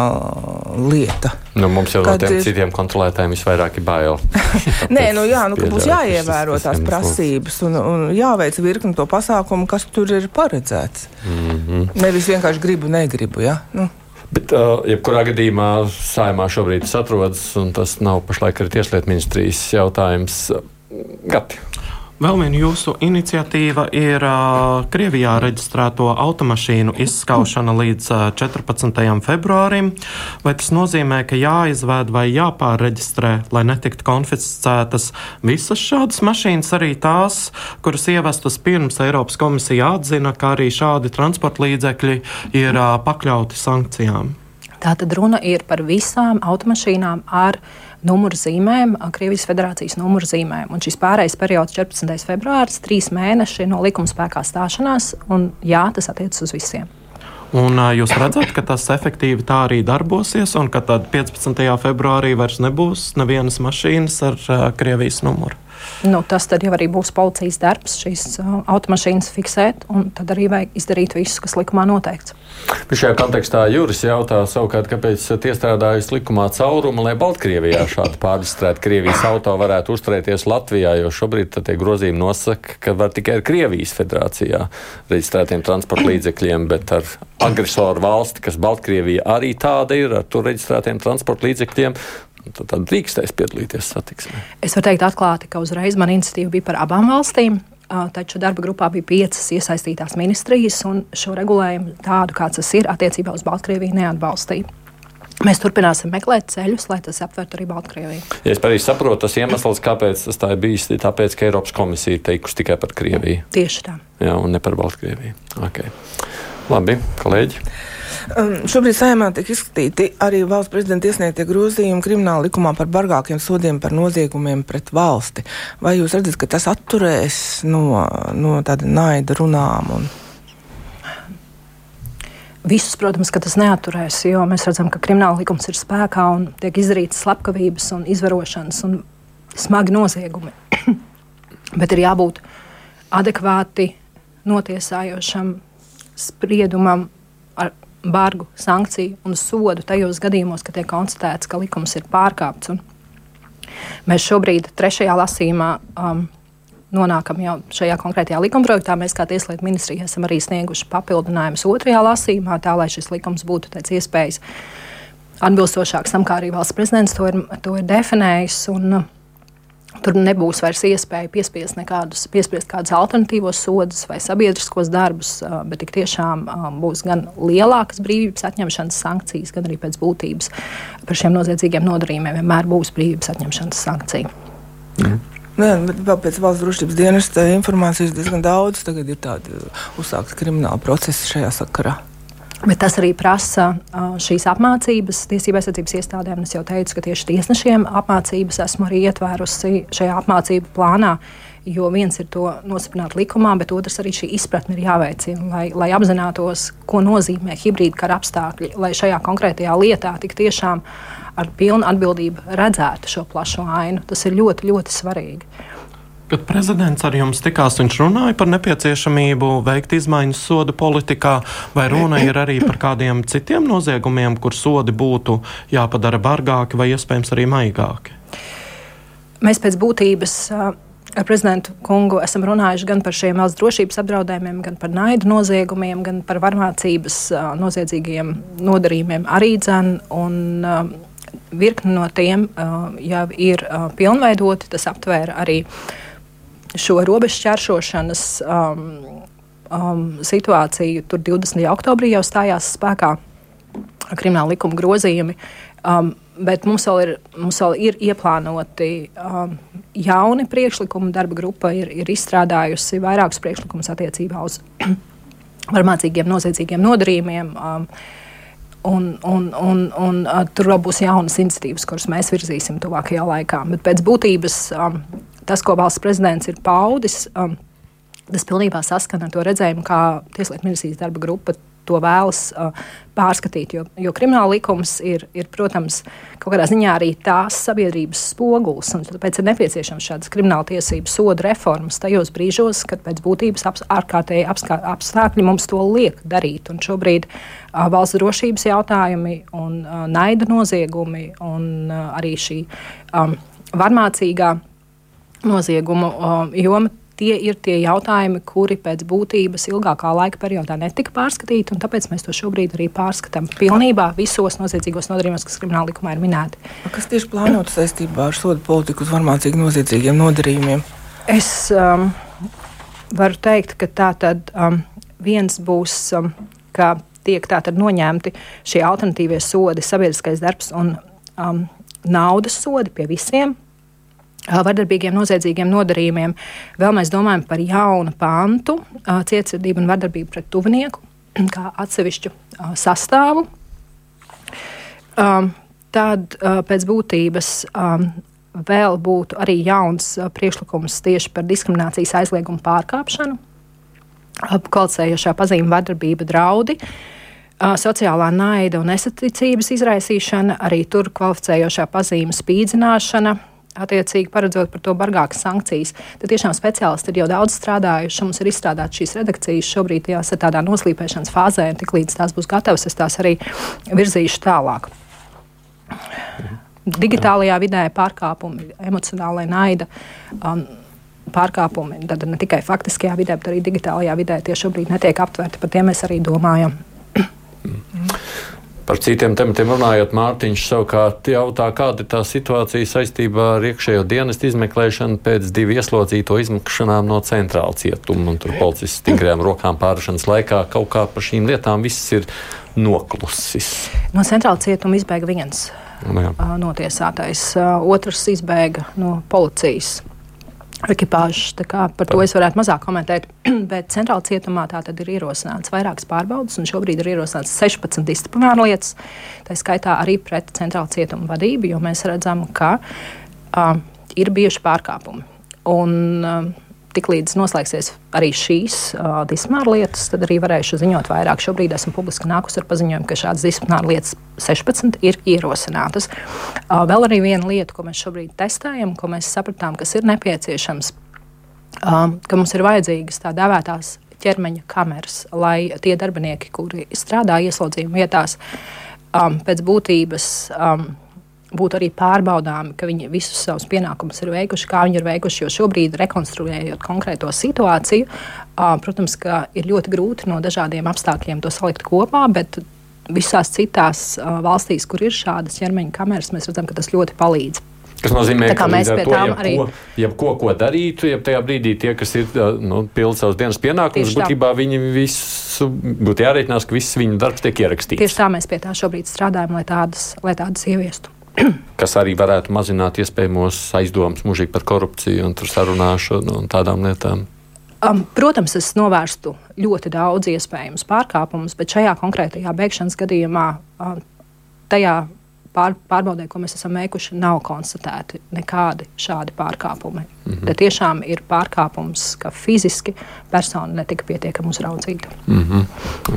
S4: lieta.
S2: Nu, mums jau no tiem ir... citiem kontrolētājiem visvairāk ir bail. <laughs>
S4: Nē, nu jā, nu, ka būs jāievēro tās prasības un, un jāveic virkni to pasākumu, kas tur ir ir paredzēts. Mm -hmm. Nevis vienkārši gribu, negribu. Ja? Nu.
S2: Bet, uh, jebkurā gadījumā, saimā šobrīd tas atrodas, un tas nav pašlaik arī Tieslietu ministrijas jautājums. Gati.
S5: Vēl viena jūsu iniciatīva ir uh, Krievijā reģistrēto automašīnu izskaušana līdz uh, 14. februārim. Vai tas nozīmē, ka jāizvēd vai jāpārreģistrē, lai netiktu konfiscētas visas šādas mašīnas, arī tās, kuras ievestas pirms Eiropas komisija atzina, ka arī šādi transporta līdzekļi ir uh, pakļauti sankcijām?
S3: Tātad runa ir par visām automašīnām ar numuru zīmēm, Krievijas federācijas numuru zīmēm. Un šis pārējais periods, 14. februāris, trīs mēneši no likuma spēkā stāšanās, un jā, tas attiecas uz visiem.
S5: Un jūs redzat, ka tas efektīvi tā arī darbosies, un ka tad 15. februārī vairs nebūs nevienas mašīnas ar Krievijas numuru.
S3: Nu, tas jau arī būs policijas darbs, šīs uh, automašīnas fiksēt, un tad arī vajag izdarīt visu, kas likumā noteikts.
S2: Bet šajā kontekstā Juris jautā savukārt, kāpēc esat iestrādājis likumā caurumu, lai Baltkrievijā šādi pārreģistrēti Krievijas auto varētu uzturēties Latvijā, jo šobrīd tie grozījumi nosaka, ka var tikai ar Krievijas federācijā reģistrētiem transporta līdzekļiem, bet ar agresoru valsti, kas Baltkrievija arī tāda ir, ar tur reģistrētiem transporta līdzekļiem, tad, drīkstēs piedalīties satiksmē.
S3: Es varu teikt atklāti, ka uzreiz man iniciatīva bija par abām valstīm. Taču darba grupā bija piecas iesaistītās ministrijas, un šo regulējumu tādu, kāds tas ir, attiecībā uz Baltkrieviju neatbalstīja. Mēs turpināsim meklēt ceļus, lai tas aptvertu arī Baltkrieviju.
S2: Ja es pareizi saprotu, tas iemesls, kāpēc tas tā ir bijis, ir tāpēc, ka Eiropas komisija ir teikusi tikai par Krieviju.
S3: Tieši tā.
S2: Jā, un ne par Baltkrieviju. Okay. Labi, kolēģi.
S4: Um, šobrīd saimā tiek izskatīti arī valsts prezidenta iesniegtie grozījumi krimināla likumā par bargākiem sodiem par noziegumiem pret valsti. Vai jūs redzat, ka tas atturēs no, no tāda naida runām? Un...
S3: Visus, protams, ka tas neaturēs, jo mēs redzam, ka krimināla likums ir spēkā un tiek izdarītas slepkavības un izvarošanas un smagi noziegumi. <clears throat> Bet ir jābūt adekvāti notiesājošam spriedumam bargu sankciju un sodu tajos gadījumos, kad tiek konstatēts, ka likums ir pārkāpts. Un mēs šobrīd trešajā lasījumā um, nonākam jau šajā konkrētajā likumprojektā. Mēs kā Tieslietu ministrija esam arī snieguši papildinājumus otrajā lasījumā, tā lai šis likums būtu pēc iespējas atbilstošāks tam, kā arī valsts prezidents to ir, to ir definējis. Un, uh, Tur nebūs vairs iespēja piespiest nekādus, piespiest kādus alternatīvos sodus vai sabiedriskos darbus, bet tik tiešām būs gan lielākas brīvības atņemšanas sankcijas, gan arī pēc būtības par šiem noziedzīgiem nodarījumiem vienmēr būs brīvības atņemšanas sankcija.
S4: Mm. Nē, bet vēl pēc valsts drošības dienesta informācijas diezgan daudz. Tagad ir tādi uzsākti krimināli procesi šajā sakarā.
S3: Bet tas arī prasa šīs apmācības tiesību aizsardzības iestādēm. Es jau teicu, ka tieši tiesnešiem apmācības esmu arī ietvērusi šajā apmācību plānā. Jo viens ir to nosapņot likumā, bet otrs arī šī izpratne ir jāveicina, lai, lai apzinātos, ko nozīmē hibrīda kara apstākļi, lai šajā konkrētajā lietā tik tiešām ar pilnu atbildību redzētu šo plašo ainu. Tas ir ļoti, ļoti svarīgi.
S5: Kad prezidents ar jums tikās, viņš runāja par nepieciešamību veikt izmaiņas sodu politikā, vai runa ir arī par kādiem citiem noziegumiem, kur sodi būtu jāpadara bargāki vai iespējams arī maigāki?
S3: Mēs pēc būtības ar prezidentu kungu esam runājuši gan par šiem valsts drošības apdraudējumiem, gan par naidu noziegumiem, gan par varmācības noziedzīgiem nodarījumiem arī dzēn. Virkni no tiem uh, jau ir uh, pilnveidoti. Tas aptvēra arī uh, šo robežu šķēršošanas um, um, situāciju. Tur 20. oktobrī jau stājās spēkā krimināla likuma grozījumi. Um, bet mums vēl ir, mums vēl ir ieplānoti um, jauni priekšlikumi. Darba grupa ir, ir izstrādājusi vairākus priekšlikumus attiecībā uz <clears throat> varmācīgiem, noziedzīgiem nodarījumiem. Um, Un, un, un, un uh, tur vēl būs jaunas iniciatīvas, kuras mēs virzīsim tuvākajā laikā. Bet pēc būtības um, tas, ko valsts prezidents ir paudis, um, tas pilnībā saskana ar to redzējumu, kā Tieslietu ministrijas darba grupa to vēlas uh, pārskatīt. Jo, jo krimināla likums ir, ir, protams, kaut kādā ziņā arī tās sabiedrības spogulis. Tāpēc ir nepieciešams šādas krimināla tiesības soda reformas tajos brīžos, kad pēc būtības ap, ārkārtēji apstākļi mums to liek darīt. Un šobrīd uh, valsts drošības jautājumi un uh, naida noziegumi un uh, arī šī um, varmācīgā noziegumu joma. Tie ir tie jautājumi, kuri pēc būtības ilgākā laika periodā netika pārskatīti, un tāpēc mēs to šobrīd arī pārskatām pilnībā visos noziedzīgos nodarījumos, kas krimināla likumā ir minēti.
S4: Kas tieši plānots saistībā ar sodu politiku uz varmācīgi noziedzīgiem nodarījumiem?
S3: Es um, varu teikt, ka tā tad um, viens būs, um, ka tiek tātad noņemti šie alternatīvie sodi, sabiedriskais darbs un um, naudas sodi pie visiem vardarbīgiem, noziedzīgiem nodarījumiem. Vēl mēs domājam par jaunu pantu, cietsirdību un vardarbību pret tuvinieku, kā atsevišķu sastāvu. Tad pēc būtības vēl būtu arī jauns priekšlikums tieši par diskriminācijas aizliegumu pārkāpšanu, apkalcējošā pazīme vardarbība draudi. Sociālā naida un nesaticības izraisīšana, arī tur kvalificējošā pazīme spīdzināšana, attiecīgi paredzot par to bargākas sankcijas. Tad tiešām speciālisti ir jau daudz strādājuši, mums ir izstrādātas šīs redakcijas. Šobrīd tās ir tādā noslīpēšanas fāzē, un tiklīdz tās būs gatavas, es tās arī virzīšu tālāk. Digitālajā vidē pārkāpumi, emocionālai naida. Um, Pārkāpumi tad ne tikai faktiskajā vidē, bet arī digitālajā vidē tie šobrīd netiek aptverti. Par tiem mēs arī domājam.
S2: Par citiem tematiem runājot, Mārtiņš savukārt jautā, kāda ir tā situācija saistībā ar iekšējo dienestu izmeklēšanu pēc divu ieslodzīto izmakšanām no centrāla cietuma. Tur policists stingrajām rokām pārāšanas laikā kaut kā par šīm lietām viss ir noklusis.
S3: No centrāla cietuma izbēga viens nu jā. notiesātais, otrs izbēga no policijas ekipāžas. Par to es varētu mazāk komentēt. <clears throat> Bet centrāla cietumā tā tad ir ierosināts vairākas pārbaudas, un šobrīd ir ierosināts 16 disciplināra lietas. Tā skaitā arī pret centrāla cietuma vadību, jo mēs redzam, ka uh, ir bijuši pārkāpumi. Un, uh, tiklīdz noslēgsies arī šīs uh, disciplināra lietas, tad arī varēšu ziņot vairāk. Šobrīd esmu publiski nākus ar paziņojumu, ka šādas disciplināra lietas 16 ir ierosinātas. Uh, vēl arī viena lieta, ko mēs šobrīd testējam, ko mēs sapratām, kas ir nepieciešams, uh, ka mums ir vajadzīgas tā dēvētās ķermeņa kameras, lai tie darbinieki, kuri strādā ieslodzījuma vietās, um, pēc būtības um, būtu arī pārbaudāmi, ka viņi visus savus pienākumus ir veikuši, kā viņi ir veikuši. Jo šobrīd, rekonstruējot konkrēto situāciju, protams, ir ļoti grūti no dažādiem apstākļiem to salikt kopā. Visās citās valstīs, kur ir šādas ķermeņa kameras, mēs redzam, ka tas ļoti palīdz.
S2: Tas nozīmē, ka mēs pie tām arī jebko, ko darītu, ja tajā brīdī tie, kas ir nu, pilni savas dienas pienākumus, būtībā viņi visu būtu jārēķinās, ka viss viņu darbs tiek ierakstīts.
S3: Tieši tā mēs pie tā šobrīd strādājam, lai tādas, lai tādas ieviestu. <clears throat>
S2: kas arī varētu mazināt iespējamos aizdomas mūžīgi par korupciju un sarunāšanu un tādām lietām.
S3: Um, protams, es novērstu ļoti daudz iespējamus pārkāpumus, bet šajā konkrētajā bēgšanas gadījumā, um, tajā pār, pārbaudē, ko mēs esam veikuši, nav konstatēti nekādi šādi pārkāpumi. Mm -hmm. Te tiešām ir pārkāpums, ka fiziski persona netika pietiekami uzraudzīta.
S2: Mm -hmm.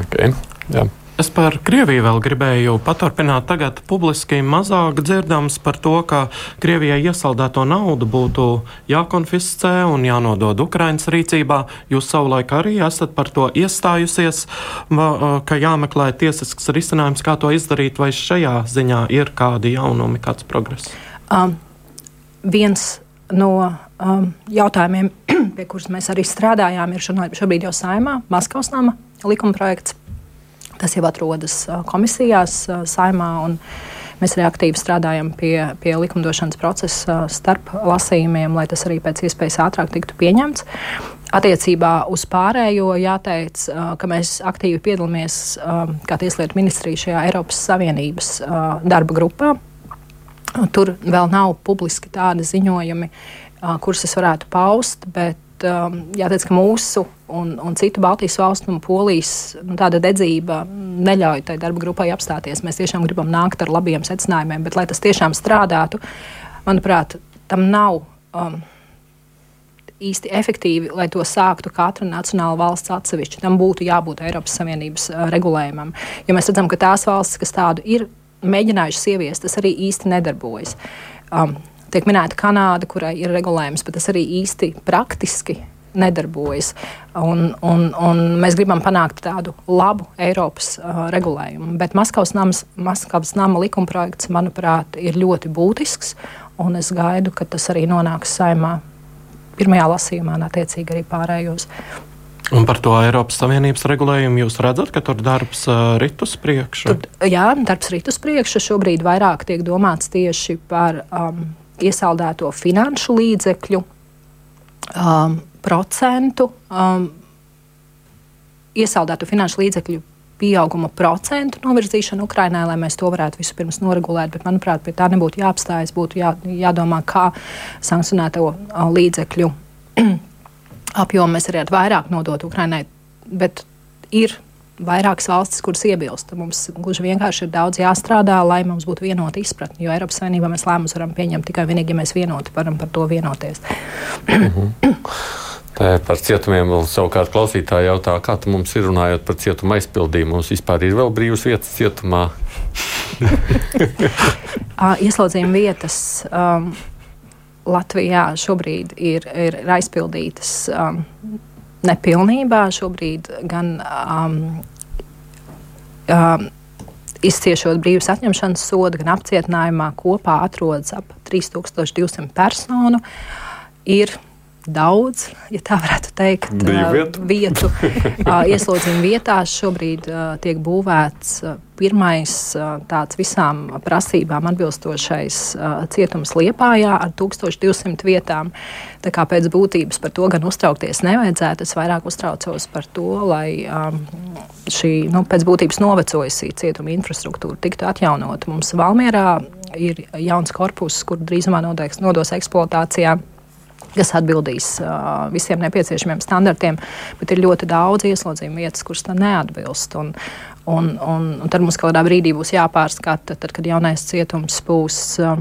S2: okay. Jā.
S5: Es par Krieviju vēl gribēju paturpināt. Tagad publiski mazāk dzirdams par to, ka Krievijai iesaldēto naudu būtu jākonfiscē un jānodod Ukraiņas rīcībā. Jūs savulaik arī esat par to iestājusies, ka jāmeklē tiesisks risinājums, kā to izdarīt, vai šajā ziņā ir kādi jaunumi, kāds progress?
S3: Um, viens no um, jautājumiem, <clears throat> pie kuras mēs arī strādājām, ir šobrīd jau saimā Maskavas nama likuma projekts Tas jau atrodas komisijās, saimā. Mēs arī aktīvi strādājam pie, pie likumdošanas procesa starp lasījumiem, lai tas arī pēc iespējas ātrāk tiktu pieņemts. Attiecībā uz pārējo jāteic, ka mēs aktīvi piedalāmies kā Tieslietu ministrija šajā Eiropas Savienības darba grupā. Tur vēl nav publiski tādi ziņojumi, kurus es varētu paust, bet um, jāteic, ka mūsu un, un citu Baltijas valstu un Polijas nu, tāda dedzība neļauj tai darba grupai apstāties. Mēs tiešām gribam nākt ar labiem secinājumiem, bet lai tas tiešām strādātu, manuprāt, tam nav. Um, īsti efektīvi, lai to sāktu katra nacionāla valsts atsevišķi. Tam būtu jābūt Eiropas Savienības uh, regulējumam. Jo mēs redzam, ka tās valstis, kas tādu ir mēģinājušas ieviest, tas arī īsti nedarbojas. Um, tiek minēta Kanāda, kurai ir regulējums, bet tas arī īsti praktiski nedarbojas. Un, un, un mēs gribam panākt tādu labu Eiropas uh, regulējumu. Bet Maskavas, nams, Maskavas nama likumprojekts, manuprāt, ir ļoti būtisks. Un es gaidu, ka tas arī nonāks saimā pirmajā lasījumā, un attiecīgi arī pārējos.
S5: Un par to Eiropas Savienības regulējumu jūs redzat, ka tur darbs uh, rit uz priekšu? Tur,
S3: jā, darbs rit uz priekšu. Šobrīd vairāk tiek domāts tieši par um, iesaldēto finanšu līdzekļu um, procentu, um, iesaldētu finanšu līdzekļu pieauguma procentu novirzīšanu Ukrainai, lai mēs to varētu vispirms noregulēt. Bet, manuprāt, pie tā nebūtu jāapstājas. Būtu jā, jādomā, kā sankcionēto uh, līdzekļu <clears throat> apjomu mēs varētu vairāk nodot Ukrainai. Bet ir vairākas valstis, kuras iebilst. Mums gluži vienkārši ir daudz jāstrādā, lai mums būtu vienota izpratne. Jo Eiropas Savienībā mēs lēmumus varam pieņemt tikai vienīgi, ja mēs vienoti varam par to vienoties.
S2: Tā par cietumiem vēl savukārt klausītāji jautā, kā tu mums ir runājot par cietuma aizpildījumu. Mums vispār ir vēl brīvas vietas cietumā. <laughs>
S3: Ieslodzījuma vietas um, Latvijā šobrīd ir, ir, ir aizpildītas. Um, nepilnībā šobrīd gan um, um, izciešot brīvības atņemšanas sodu, gan apcietinājumā kopā atrodas ap 3200 personu. Ir daudz, ja tā varētu teikt,
S2: vietu.
S3: vietu <laughs> ieslodzījuma vietās. Šobrīd tiek būvēts pirmais tāds visām prasībām atbilstošais cietums Liepājā ar 1200 vietām. Tā kā pēc būtības par to gan uztraukties nevajadzētu, es vairāk uztraucos par to, lai šī nu, pēc būtības novecojusī cietuma infrastruktūra tiktu atjaunota. Mums Valmierā ir jauns korpus, kur drīzumā nodos eksploatācijā kas atbildīs uh, visiem nepieciešamiem standartiem, bet ir ļoti daudz ieslodzījumu vietas, kuras tam neatbilst. Un, un, un, un tad mums kādā brīdī būs jāpārskata, tad, kad jaunais cietums būs uh,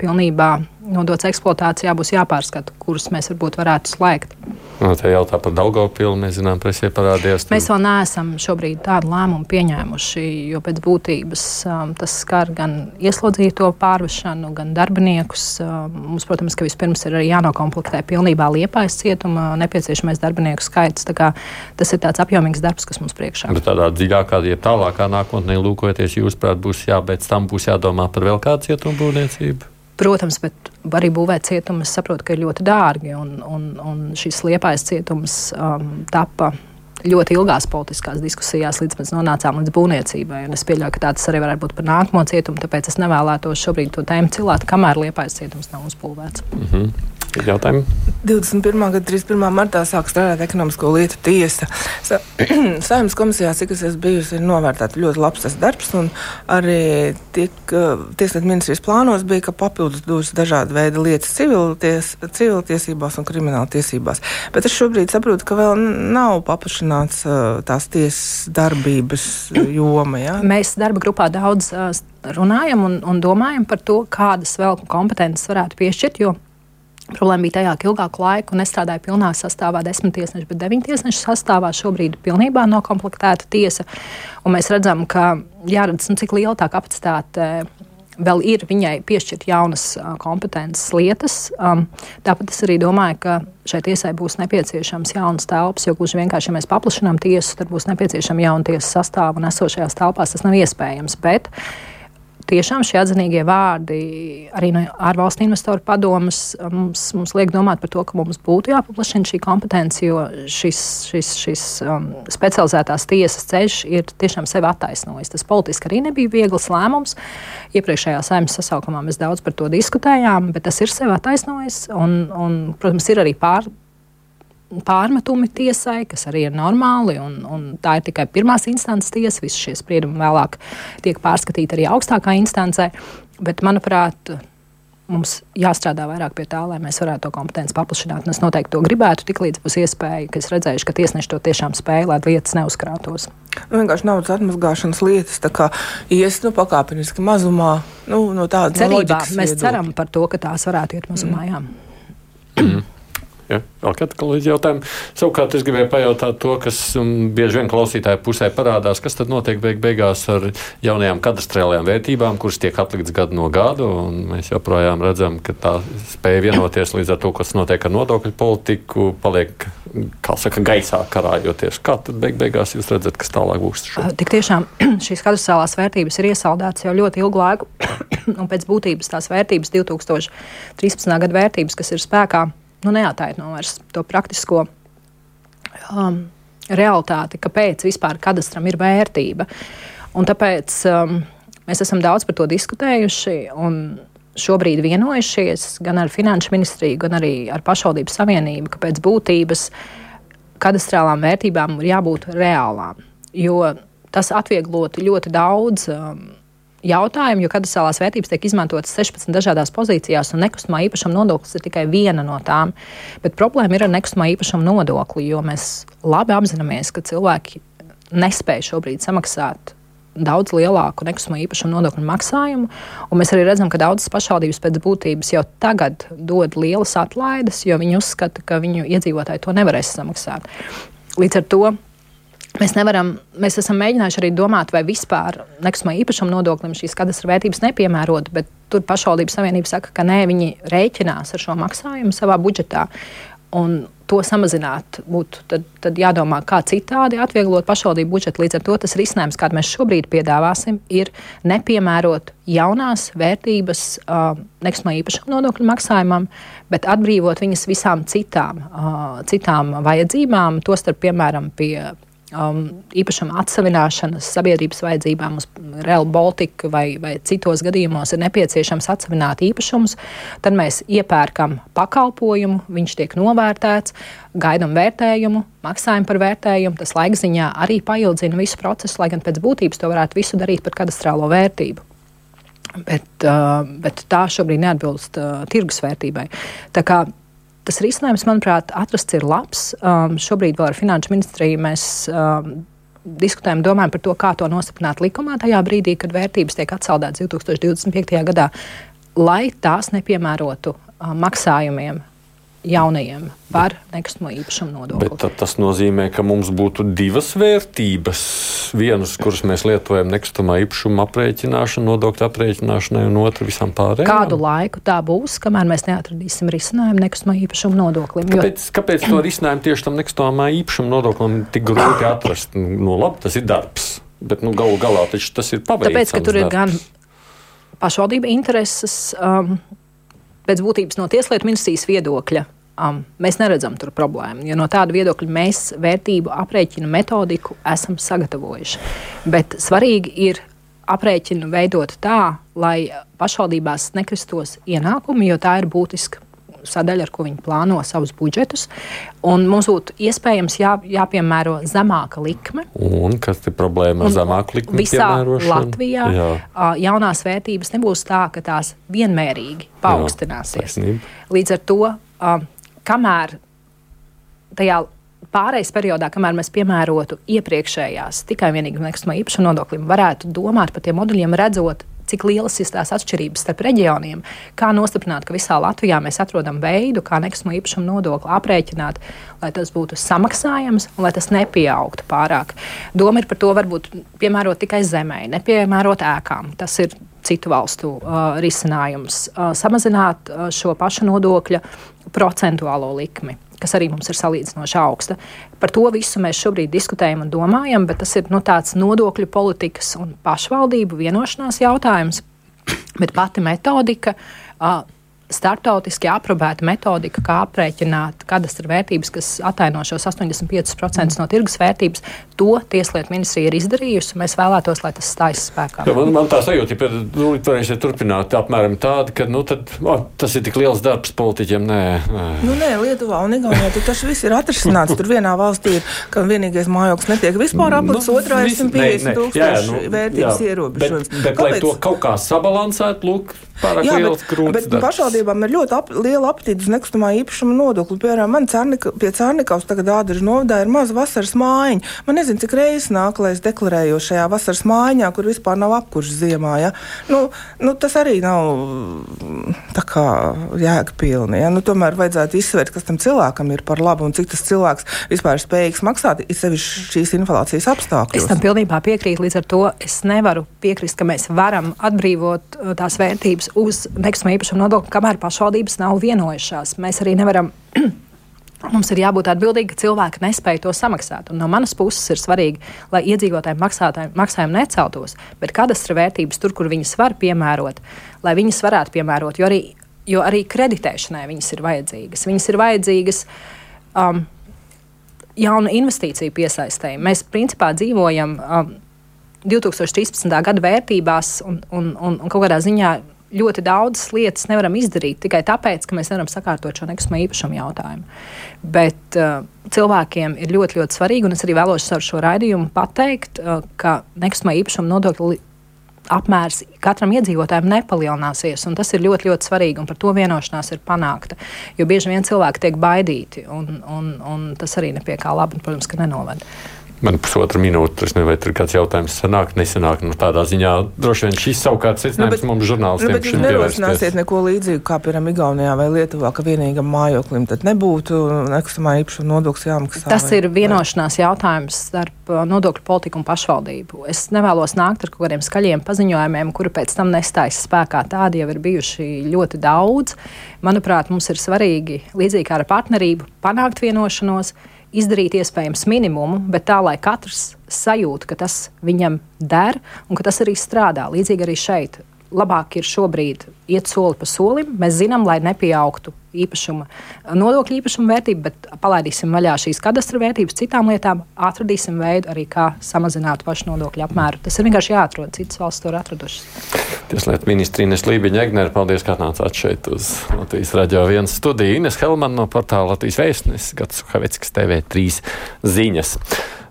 S3: pilnībā nodots eksploatācijā, būs jāpārskata, kurus mēs varbūt varētu slēgt.
S2: No, nu, tā jautā par Daugopilu, mēs zinām, presē parādījās.
S3: Mēs vēl neesam šobrīd tādu lēmumu pieņēmuši, jo pēc būtības um, tas skar gan ieslodzīto pārvešanu, gan darbiniekus. Um, mums, protams, ka vispirms ir arī jānokomplektē pilnībā liepais cietuma nepieciešamais darbinieku skaits. Tas ir tāds apjomīgs darbs, kas mums priekšā.
S2: Bet tādā dziļākā, ja tālākā nākotnē lūkoties, jūs, prāt, būs jābeidz tam, būs jādomā par vēl kādu cietumu būvniecību?
S3: Protams, bet arī būvēt cietumus, saprotu, ka ir ļoti dārgi. Un, un, un šis liepais cietums um, tapa ļoti ilgās politiskās diskusijās, līdz mēs nonācām līdz būvniecībai. Es pieļauju, ka tāds arī varētu būt par nākamo cietumu, tāpēc es nevēlētos šobrīd to tēmu cilāt, kamēr liepais cietums nav uzbūvēts.
S2: Mm -hmm. Jautājumi?
S4: 21. gada 31. martā sāk strādāt ekonomisko lietu tiesa. Sa <clears throat> Saimnes komisijā, cik es esmu bijusi, ir novērtēta ļoti labs tas darbs, un arī tieslietu ministrijas plānos bija, ka papildus dos dažādi veidi lietas civilties, civiltiesībās un krimināla tiesībās. Bet es šobrīd saprotu, ka vēl nav paplašināts tās tiesas darbības joma. Ja?
S3: Mēs darba grupā daudz runājam un, un domājam par to, kādas vēl kompetences varētu piešķirt, jo Problēma bija tajā, ka ilgāku laiku nestrādāja pilnā sastāvā, desmit tiesneši, bet deviņu tiesnešu sastāvā šobrīd ir pilnībā noklāpta tiesa. Mēs redzam, ka jāredz, nu, cik liela tā kapacitāte vēl ir viņai piešķirt jaunas kompetences lietas. Um, tāpat es arī domāju, ka šai tiesai būs nepieciešams jauns telpas, jo gluži vienkārši, ja mēs paplašinām tiesu, tad būs nepieciešama jauna tiesas sastāva un esošajās telpās tas nav iespējams. Bet, tiešām šie atzinīgie vārdi arī no ārvalstu investoru padomas mums, mums liek domāt par to, ka mums būtu jāpaplašina šī kompetence, jo šis, šis, šis um, specializētās tiesas ceļš ir tiešām sevi attaisnojis. Tas politiski arī nebija viegls lēmums. Iepriekšējā saimnes sasaukumā mēs daudz par to diskutējām, bet tas ir sevi attaisnojis un, un protams, ir arī pār pārmetumi tiesai, kas arī ir normāli, un, un tā ir tikai pirmās instances tiesa. Visi šie spriedumi vēlāk tiek pārskatīti arī augstākā instancē. Bet, manuprāt, mums jāstrādā vairāk pie tā, lai mēs varētu to kompetenci paplašināt. Un es noteikti to gribētu, tiklīdz būs iespēja, ka es redzēšu, ka tiesneši to tiešām spēj, lai lietas neuzkrātos.
S4: Nu, vienkārši naudas atmazgāšanas lietas, tā kā ies nu, pakāpeniski mazumā, nu, no tādas
S3: cerībā. Mēs viedokļa. ceram par to, ka tās varētu iet mazumā. Mm.
S2: Jā. <clears throat> <clears throat> Ja? Vēl kāda kolēģa jautājuma. Savukārt es gribēju pajautāt to, kas um, bieži vien klausītāju pusē parādās, kas tad notiek beig beigās ar jaunajām kadastrālajām vērtībām, kuras tiek atlikts gadu no gada, un mēs joprojām redzam, ka tā spēja vienoties līdz ar to, kas notiek ar nodokļu politiku, paliek, kā saka, gaisā karājoties. Kā tad beig beigās jūs redzat, kas tālāk būs? Šo?
S3: Tik tiešām <clears throat> šīs kadastrālās vērtības ir iesaldētas jau ļoti ilgu laiku, <clears throat> un pēc būtības tās vērtības 2013. gada vērtības, kas ir spēkā, nu, neataino vairs to praktisko um, realitāti, kāpēc vispār kadastram ir vērtība. Un tāpēc um, mēs esam daudz par to diskutējuši. Šobrīd vienojušies gan ar Finanšu ministriju, gan arī ar pašvaldību savienību, ka pēc būtības kadastrālām vērtībām ir jābūt reālām. Jo tas atvieglotu ļoti daudz um, jautājumu, jo kadastrālās vērtības tiek izmantotas 16 dažādās pozīcijās, un nekustamā īpašuma nodoklis ir tikai viena no tām. Bet problēma ir ar nekustamā īpašuma nodokli, jo mēs labi apzināmies, ka cilvēki nespēj šobrīd samaksāt daudz lielāku nekustamā īpašuma nodokļu maksājumu. Mēs arī redzam, ka daudzas pašvaldības pēc būtības jau tagad dod lielas atlaides, jo viņi uzskata, ka viņu iedzīvotāji to nevarēs samaksāt. Līdz ar to Mēs, nevaram, mēs esam mēģinājuši arī domāt, vai vispār nekustamā īpašuma nodoklim šīs kadastra vērtības nepiemērot, bet tur pašvaldības savienība saka, ka nē, viņi rēķinās ar šo maksājumu savā budžetā. Un to samazināt, būtu tad, tad jādomā, kā citādi atvieglot pašvaldību budžetu. Līdz ar to tas risinājums, kādu mēs šobrīd piedāvāsim, ir nepiemērot jaunās vērtības uh, nekustamā īpašuma nodokļu maksājumam, bet atbrīvot viņas visām citām, uh, citām vajadzībām, tostarp, piemēram, pie um, īpašuma atsevināšanas sabiedrības vajadzībām uz Real Baltica vai, vai citos gadījumos ir nepieciešams atsevināt īpašumus, tad mēs iepērkam pakalpojumu, viņš tiek novērtēts, gaidām vērtējumu, maksājam par vērtējumu. Tas laikziņā arī paildzina visu procesu, lai gan pēc būtības to varētu visu darīt par kadastrālo vērtību. Bet, uh, bet tā šobrīd neatbilst uh, tirgus vērtībai. Tā kā tas risinājums, manuprāt, atrasts ir labs. Um, šobrīd vēl ar Finanšu ministriju mēs um, diskutējam, domājam par to, kā to nostiprināt likumā tajā brīdī, kad vērtības tiek atsaldētas 2025. gadā, lai tās nepiemērotu uh, maksājumiem jaunajiem par nekustamo īpašumu nodokli.
S2: Bet tas nozīmē, ka mums būtu divas vērtības. Vienas, kuras mēs lietojam nekustamā īpašuma aprēķināšanai, nodokļu aprēķināšanai, un otru visam pārējiem.
S3: Kādu laiku tā būs, kamēr mēs neatradīsim risinājumu nekustamā īpašuma nodoklim?
S2: Kāpēc, jo... kāpēc to risinājumu tieši tam nekustamā īpašuma nodoklim tik grūti atrast? Nu, labi, tas ir darbs, bet nu, galu galā tas ir paveicams.
S3: Tāpēc, ka tur darbs. ir gan pašvaldība intereses. Um, pēc būtības no Tieslietu ministrijas viedokļa um, mēs neredzam tur problēmu. Jo no tāda viedokļa mēs vērtību aprēķinu metodiku esam sagatavojuši. Bet svarīgi ir aprēķinu veidot tā, lai pašvaldībās nekristos ienākumi, jo tā ir būtiska sadaļa, ar ko viņi plāno savus budžetus. Mums būtu iespējams jā, jāpiemēro zemāka likme.
S2: Un kas ir problēma ar zemāku likmi?
S3: Visā Latvijā jā. jaunās vērtības nebūs tā, ka tās vienmērīgi paaugstināsies. Jā, Līdz ar to, kamēr tajā pārejas periodā, kamēr mēs piemērotu iepriekšējās tikai vienīgi nekustamā īpašuma nodoklim, varētu domāt par tiem moduļiem, redzot, cik lielas ir tās atšķirības starp reģioniem, kā nostiprināt, ka visā Latvijā mēs atrodam veidu, kā nekustamo īpašumu nodokli aprēķināt, lai tas būtu samaksājams un lai tas nepieaugtu pārāk. Doma ir par to varbūt piemērot tikai zemē, nepiemērot ēkām. Tas ir citu valstu uh, risinājums. Uh, samazināt uh, šo pašu nodokļa procentuālo likmi kas arī mums ir salīdzinoši augsta. Par to visu mēs šobrīd diskutējam un domājam, bet tas ir nu, tāds nodokļu politikas un pašvaldību vienošanās jautājums. Bet pati metodika, uh, startautiski aprobēta metodika, kā aprēķināt kadastra vērtības, kas ataino šos 85% no tirgus vērtības. To Tieslietu ministrija ir izdarījusi. Mēs vēlētos, lai tas stājas spēkā.
S2: Ja, man, man tā sajūta, ka nu, varēsiet turpināt apmēram tādu, ka nu, tad, oh, tas ir tik liels darbs politiķiem. Nē.
S4: Nu, nē Lietuvā un Igaunijā tas viss ir atrisināts. Tur vienā valstī ir, ka vienīgais mājoklis netiek vispār aplats, nu, otrā ir 150 tūkstoši nu, vērtības ierobežojums.
S2: Bet, bet lai to kaut kā sabalansētu, lūk, pārāk jā, liels grūts.
S4: Pašvaldībām ir ļoti ap, liela aptīta uz nekustamā īpašuma nodokli. Piemēram, man cārnika, pie Cārnikavas tagad Ādara novadā ir maza vasaras mājiņa. Man nezinu, cik reizes nāk, lai es deklarēju šajā vasaras mājiņā, kur vispār nav apkurss ziemā. Ja? Nu, nu, tas arī nav tā kā jēgpilni. Ja? Nu, tomēr vajadzētu izsvērt, kas tam cilvēkam ir par labu un cik tas cilvēks vispār ir spējīgs maksāt, ir sevišķi šīs inflācijas apstākļos.
S3: Es tam pilnībā piekrītu. Līdz ar to es nevaru piekrist, ka mēs varam atbrīvot uh, tās vērtības uz nekustamā īpašuma nodokli, kamēr pašvaldības nav vienojušās. Mēs arī nevaram <clears throat> Mums ir jābūt atbildīgam, ka cilvēki nespēja to samaksāt. Un no manas puses ir svarīgi, lai iedzīvotājiem maksājumi neceltos, bet kadastra vērtības tur, kur viņas var piemērot, lai viņas varētu piemērot, jo arī, jo arī kreditēšanai viņas ir vajadzīgas. Viņas ir vajadzīgas um, jaunu investīciju piesaistēji. Mēs principā dzīvojam um, 2013. gada vērtībās un, un, un, un kaut kādā ziņā ļoti daudzas lietas nevaram izdarīt tikai tāpēc, ka mēs nevaram sakārtot šo nekustamā īpašuma jautājumu. Bet uh, cilvēkiem ir ļoti, ļoti svarīgi, un es arī vēlos ar šo raidījumu pateikt, uh, ka nekustamā īpašuma nodokļa apmērs katram iedzīvotājam nepalielināsies. Tas ir ļoti, ļoti svarīgi, un par to vienošanās ir panākta. Jo bieži vien cilvēki tiek baidīti, un, un, un tas arī nepie kā labi, protams, nenovada.
S2: Man pusotra minūte, es nezinu, vai tur ir kāds jautājums, sanāk, nesanāk. Nu, tādā ziņā droši vien šis savukārt secinājums nu, bet, mums žurnālistiem. Nu, bet
S4: jūs nerosināsiet neko līdzīgu, kā piemēram Igaunijā vai Lietuvā, ka vienīgam mājoklim tad nebūtu nekustamā īpašuma nodoklis jāmaksā.
S3: Tas vai, ir vienošanās vai? jautājums starp uh, nodokļu politiku un pašvaldību. Es nevēlos nākt ar kaut kādiem skaļiem paziņojumiem, kuri pēc tam nestājas spēkā. Tādi jau ir bijuši ļoti daudz. Manuprāt, mums ir svarīgi, līdzīgi kā ar partnerību, panākt vienošanos izdarīt iespējams minimumu, bet tā, lai katrs sajūta, ka tas viņam der un ka tas arī strādā. Līdzīgi arī šeit labāk ir šobrīd iet soli pa solim. Mēs zinām, lai nepieaugtu īpašuma, nodokļu īpašuma vērtība, bet palaidīsim vaļā šīs kadastra vērtības citām lietām, atradīsim veidu arī, kā samazināt pašu nodokļu apmēru. Tas ir vienkārši jāatrod. Citas valsts to ir atradušas.
S2: Tieslietu ministrija Ines Lībiņa Egnere, paldies, ka atnācāt šeit uz Latvijas radio viens studiju. Ines Helman no portāla Latvijas vēstnes, Gats Haveckas TV3 ziņas.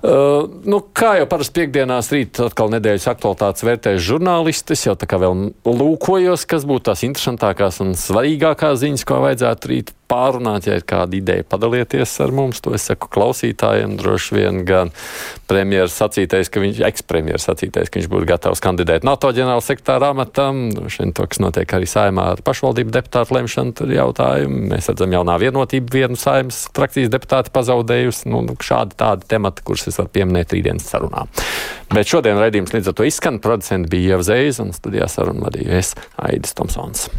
S2: Uh, nu, kā jau parasti piekdienās rīt atkal nedēļas aktualitātes vērtēs žurnālistis, jau tā kā vēl lūkojos, kas būtu tās interesantākās un svarīgākās ziņas, ko vajadzētu rīt pārunāt, ja ir kāda ideja padalieties ar mums. To es saku klausītājiem. Droši vien gan premjeras sacītais, ka viņš, ekspremjeras sacītais, ka viņš būtu gatavs kandidēt NATO ģenerāla sektāra amatam. Droši vien to, kas notiek arī saimā ar pašvaldību deputātu lemšanu, tur jautājumu. Mēs redzam jaunā vienotība vienu saimas frakcijas deputāti pazaudējusi. Nu, šādi tādi temati, kurus es varu pieminēt rītdienas sarunā. Bet šodien raidījums līdz ar to izskan. Producents bija Ieva Zēza un studijā sarunu vadīju es Aidis Tomsons.